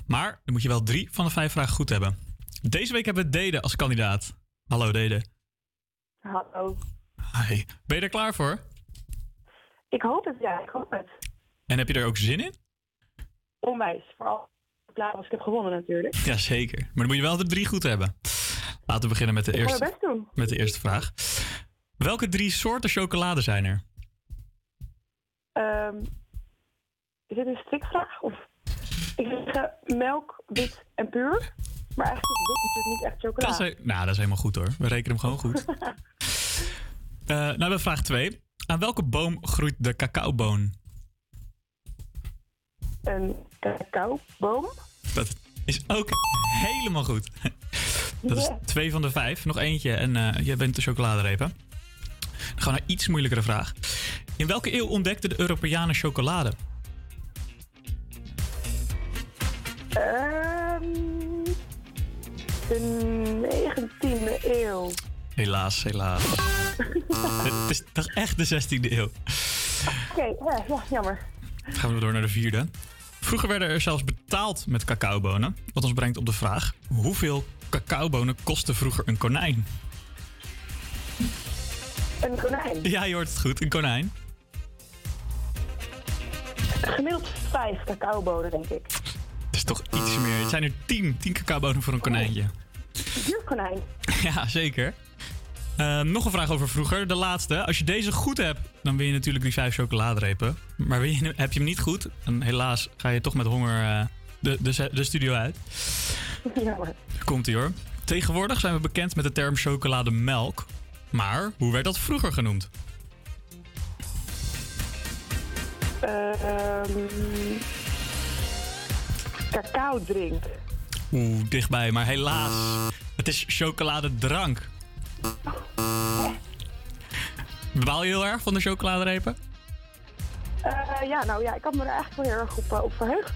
Maar dan moet je wel drie van de vijf vragen goed hebben. Deze week hebben we Dede als kandidaat. Hallo Dede. Hallo. Hi. Ben je er klaar voor? Ik hoop het, ja. Ik hoop het. En heb je er ook zin in? Onwijs. Vooral klaar als ik heb gewonnen natuurlijk. Jazeker. Maar dan moet je wel de drie goed hebben. Laten we beginnen met de, eerste, met de eerste vraag. Welke drie soorten chocolade zijn er? Ehm, is dit een strikvraag? Of, ik zeg melk, wit en puur. Maar eigenlijk is wit natuurlijk niet echt chocolade. Dat is, nou, dat is helemaal goed hoor. We rekenen hem gewoon goed. Eh, nou, dan vraag twee: Aan welke boom groeit de cacaoboon? Een cacaoboom? Dat is ook helemaal goed. Dat is twee van de vijf. Nog eentje en eh jij bent de chocoladerepen. Dan gaan we naar een iets moeilijkere vraag. In welke eeuw ontdekten de Europeanen chocolade? Ehm, de 19e eeuw. Helaas, helaas. Het is toch echt de 16e eeuw. Oké, ja, ja, jammer. Dan gaan we door naar de vierde. Vroeger werden er zelfs betaald met cacaobonen. Wat ons brengt op de vraag: hoeveel cacaobonen kostte vroeger een konijn? Een konijn. Ja, je hoort het goed, een konijn. Gemiddeld vijf cacaobonen, denk ik. Het is toch iets meer. Het zijn er 10, 10 cacaobonen voor een konijntje. Duur konijn. Ja, zeker. Ehm, nog een vraag over vroeger. De laatste. Als je deze goed hebt, dan win je natuurlijk die vijf chocoladerepen. Maar je, heb je hem niet goed, dan helaas ga je toch met honger eh, de, de, de studio uit. Jammer. Komt ie hoor. Tegenwoordig zijn we bekend met de term chocolademelk. Maar hoe werd dat vroeger genoemd? Ehm cacao drink. Oeh, dichtbij, maar helaas. Het is chocoladedrank. Bewaal je heel erg van de chocoladerepen? Eh, ja, nou ja, ik had me er eigenlijk wel heel erg op, eh, op verheugd.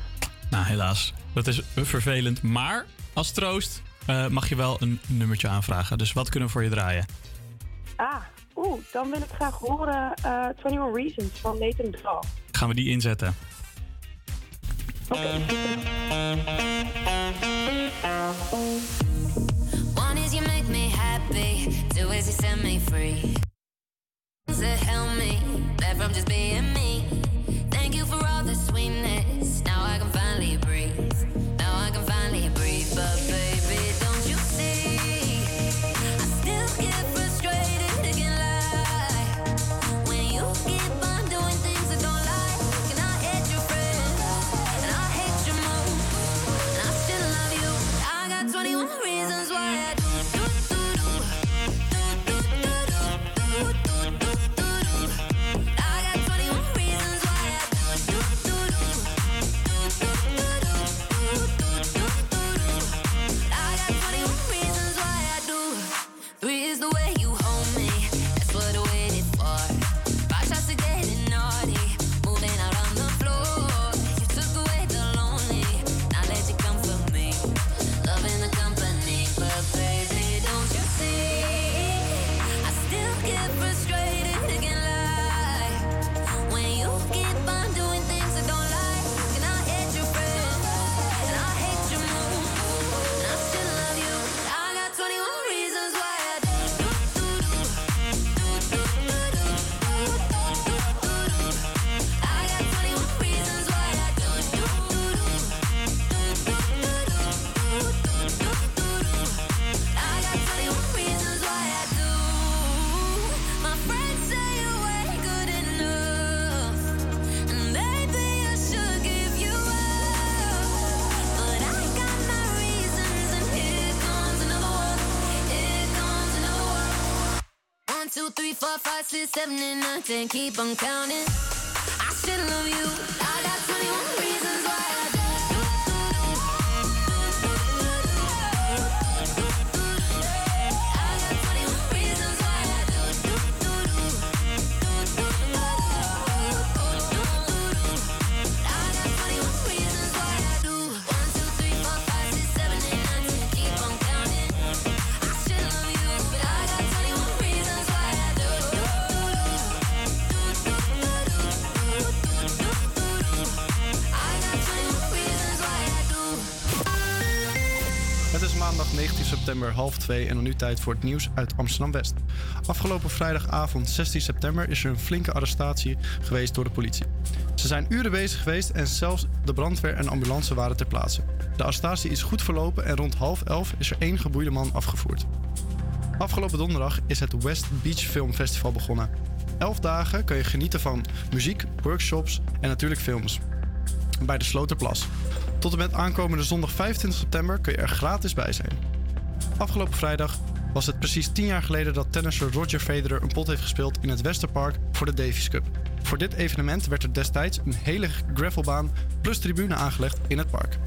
Nou, helaas. Dat is vervelend. Maar als troost eh, mag je wel een nummertje aanvragen. Dus wat kunnen we voor je draaien? Ah, oeh, dan wil ik graag horen eh 21 Reasons van Nathan Dahl. Gaan we die inzetten? One is you make me happy, two is you set me free. That help me, that from just being me. Thank you for all the sweetness. Now I can finally breathe. Six, seven, and nine, ten. Keep on counting. 2 en dan nu tijd voor het nieuws uit Amsterdam-West. Afgelopen vrijdagavond 16 september is er een flinke arrestatie geweest door de politie. Ze zijn uren bezig geweest en zelfs de brandweer en ambulance waren ter plaatse. De arrestatie is goed verlopen en rond half 11 is er één geboeide man afgevoerd. Afgelopen donderdag is het West Beach Film Festival begonnen. Elf dagen kun je genieten van muziek, workshops en natuurlijk films. Bij de Sloterplas. Tot en met aankomende zondag 25 september kun je er gratis bij zijn. Afgelopen vrijdag was het precies 10 jaar geleden dat tennisser Roger Federer een pot heeft gespeeld in het Westerpark voor de Davis Cup. Voor dit evenement werd er destijds een hele gravelbaan plus tribune aangelegd in het park.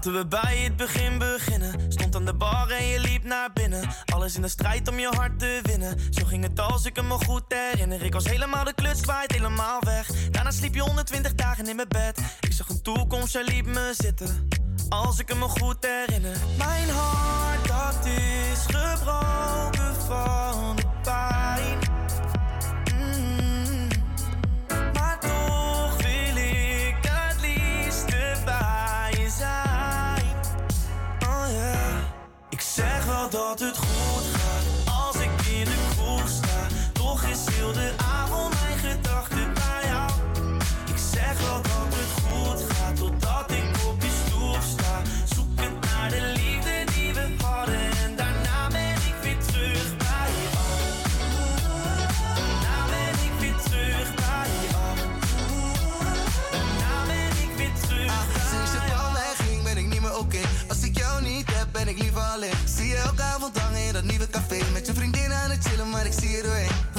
Laten we bij het begin beginnen. Stond aan de bar en je liep naar binnen. Alles in de strijd om je hart te winnen. Zo ging het als ik me goed herinner. Ik was helemaal de kluts kwijt, helemaal weg. Daarna sliep je 120 dagen in mijn bed. Ik zag een toekomst, jij liep me zitten. Als ik me goed herinner. Mijn hart, dat is gebroken van. te tromper.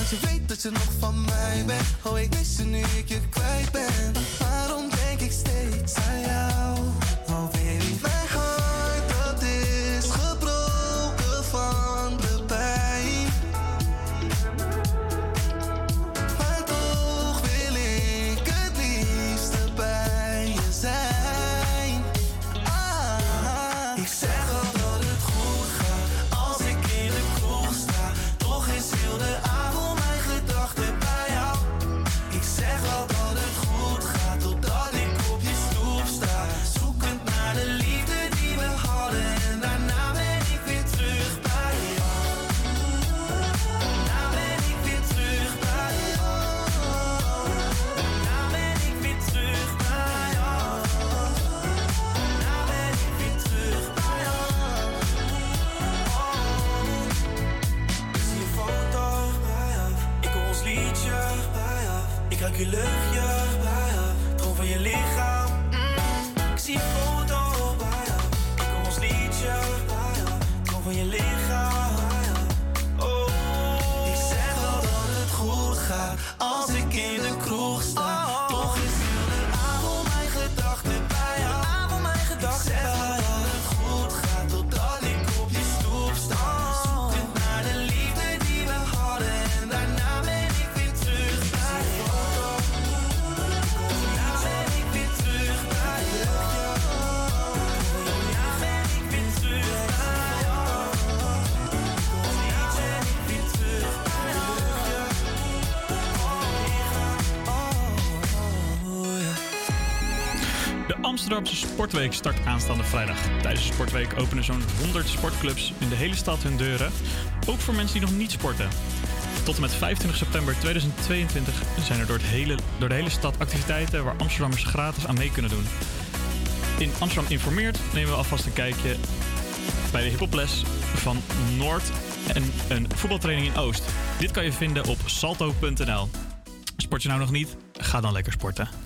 Want je weet dat je nog van mij bent. Oh, ik mis je nu ik je kwijt ben. Waarom denk ik steeds aan jou? Sportweek start aanstaande vrijdag. Tijdens de Sportweek openen zo'n 100 sportclubs in de hele stad hun deuren. Ook voor mensen die nog niet sporten. Tot en met 25 september 2022 zijn er door, het hele, door de hele stad activiteiten waar Amsterdammers gratis aan mee kunnen doen. In Amsterdam Informeert nemen we alvast een kijkje bij de hiphoples van Noord en een voetbaltraining in Oost. Dit kan je vinden op salto.nl. Sport je nou nog niet? Ga dan lekker sporten.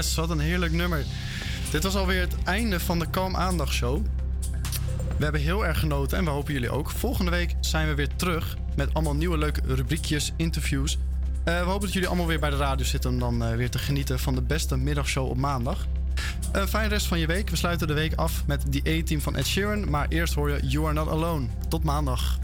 Yes, wat een heerlijk nummer. Dit was alweer het einde van de Kalm Aandacht Show. We hebben heel erg genoten en we hopen jullie ook. Volgende week zijn we weer terug met allemaal nieuwe leuke rubriekjes, interviews. Eh, we hopen dat jullie allemaal weer bij de radio zitten om dan eh, weer te genieten van de beste middagshow op maandag. Een fijne rest van je week. We sluiten de week af met die A-team van Ed Sheeran. Maar eerst hoor je You Are Not Alone. Tot maandag.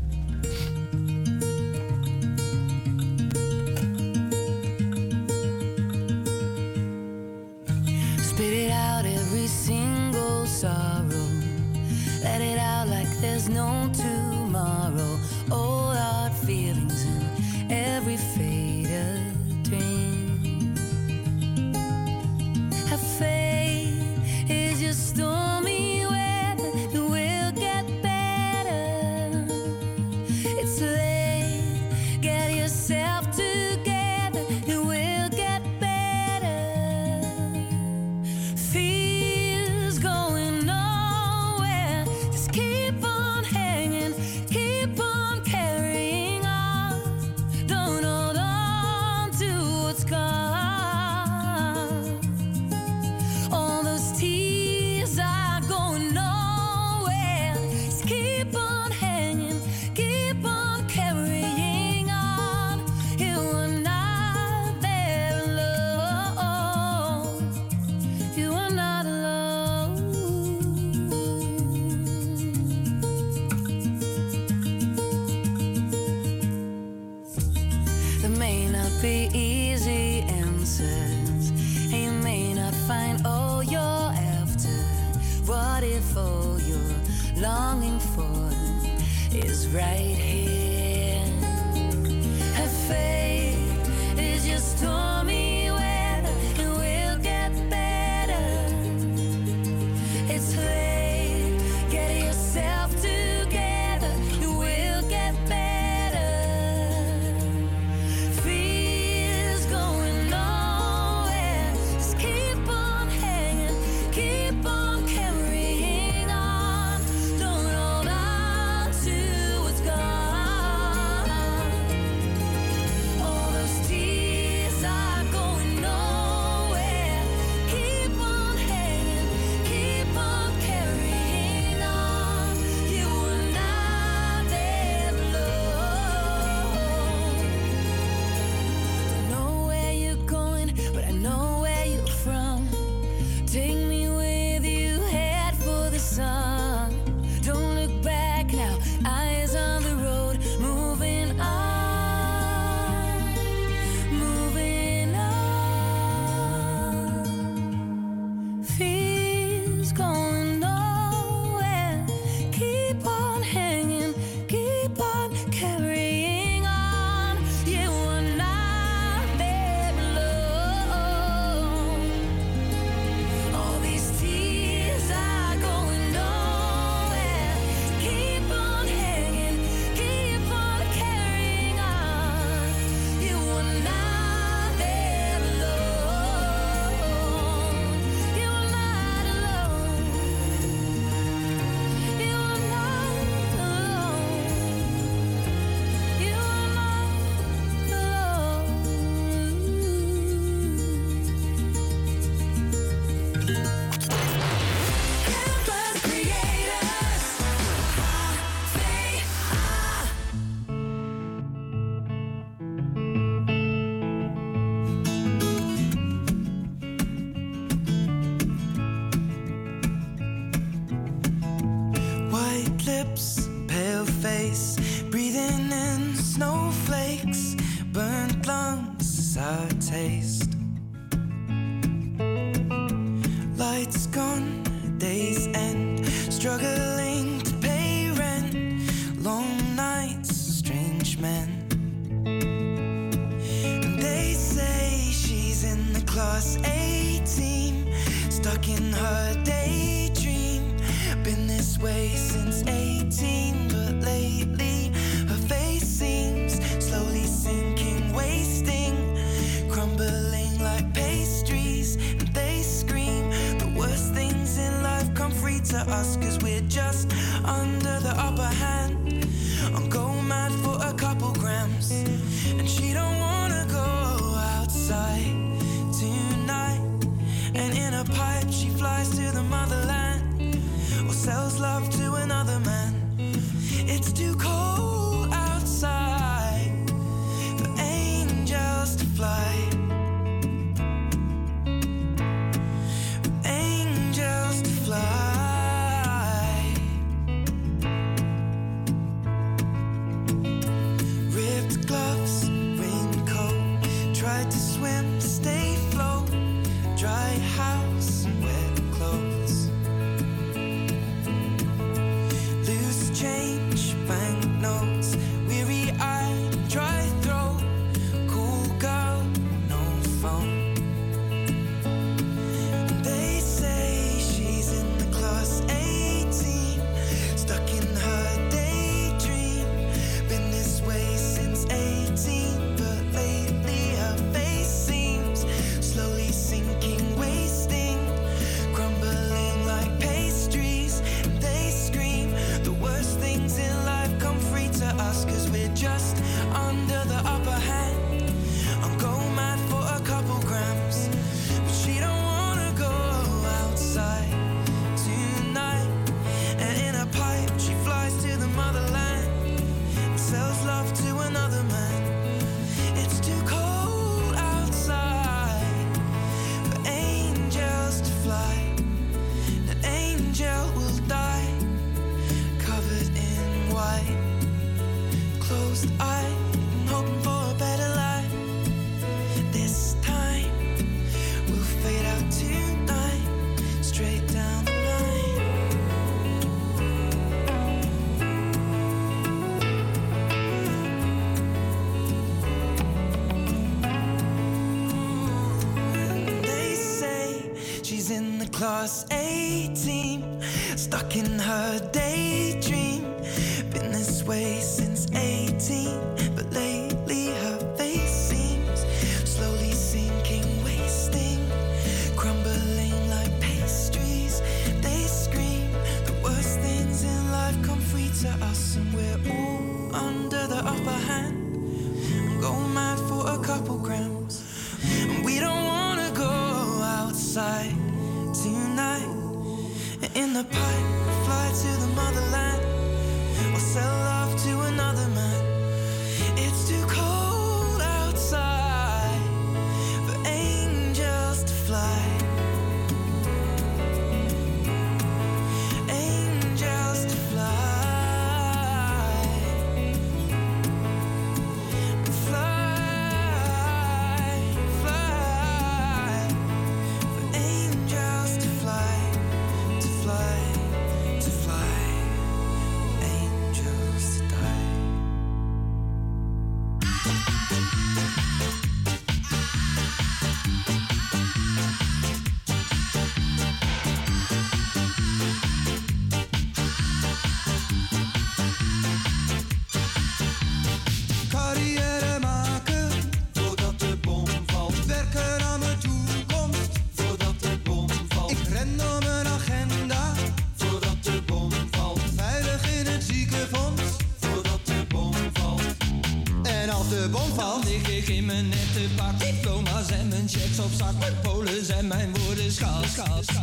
Cause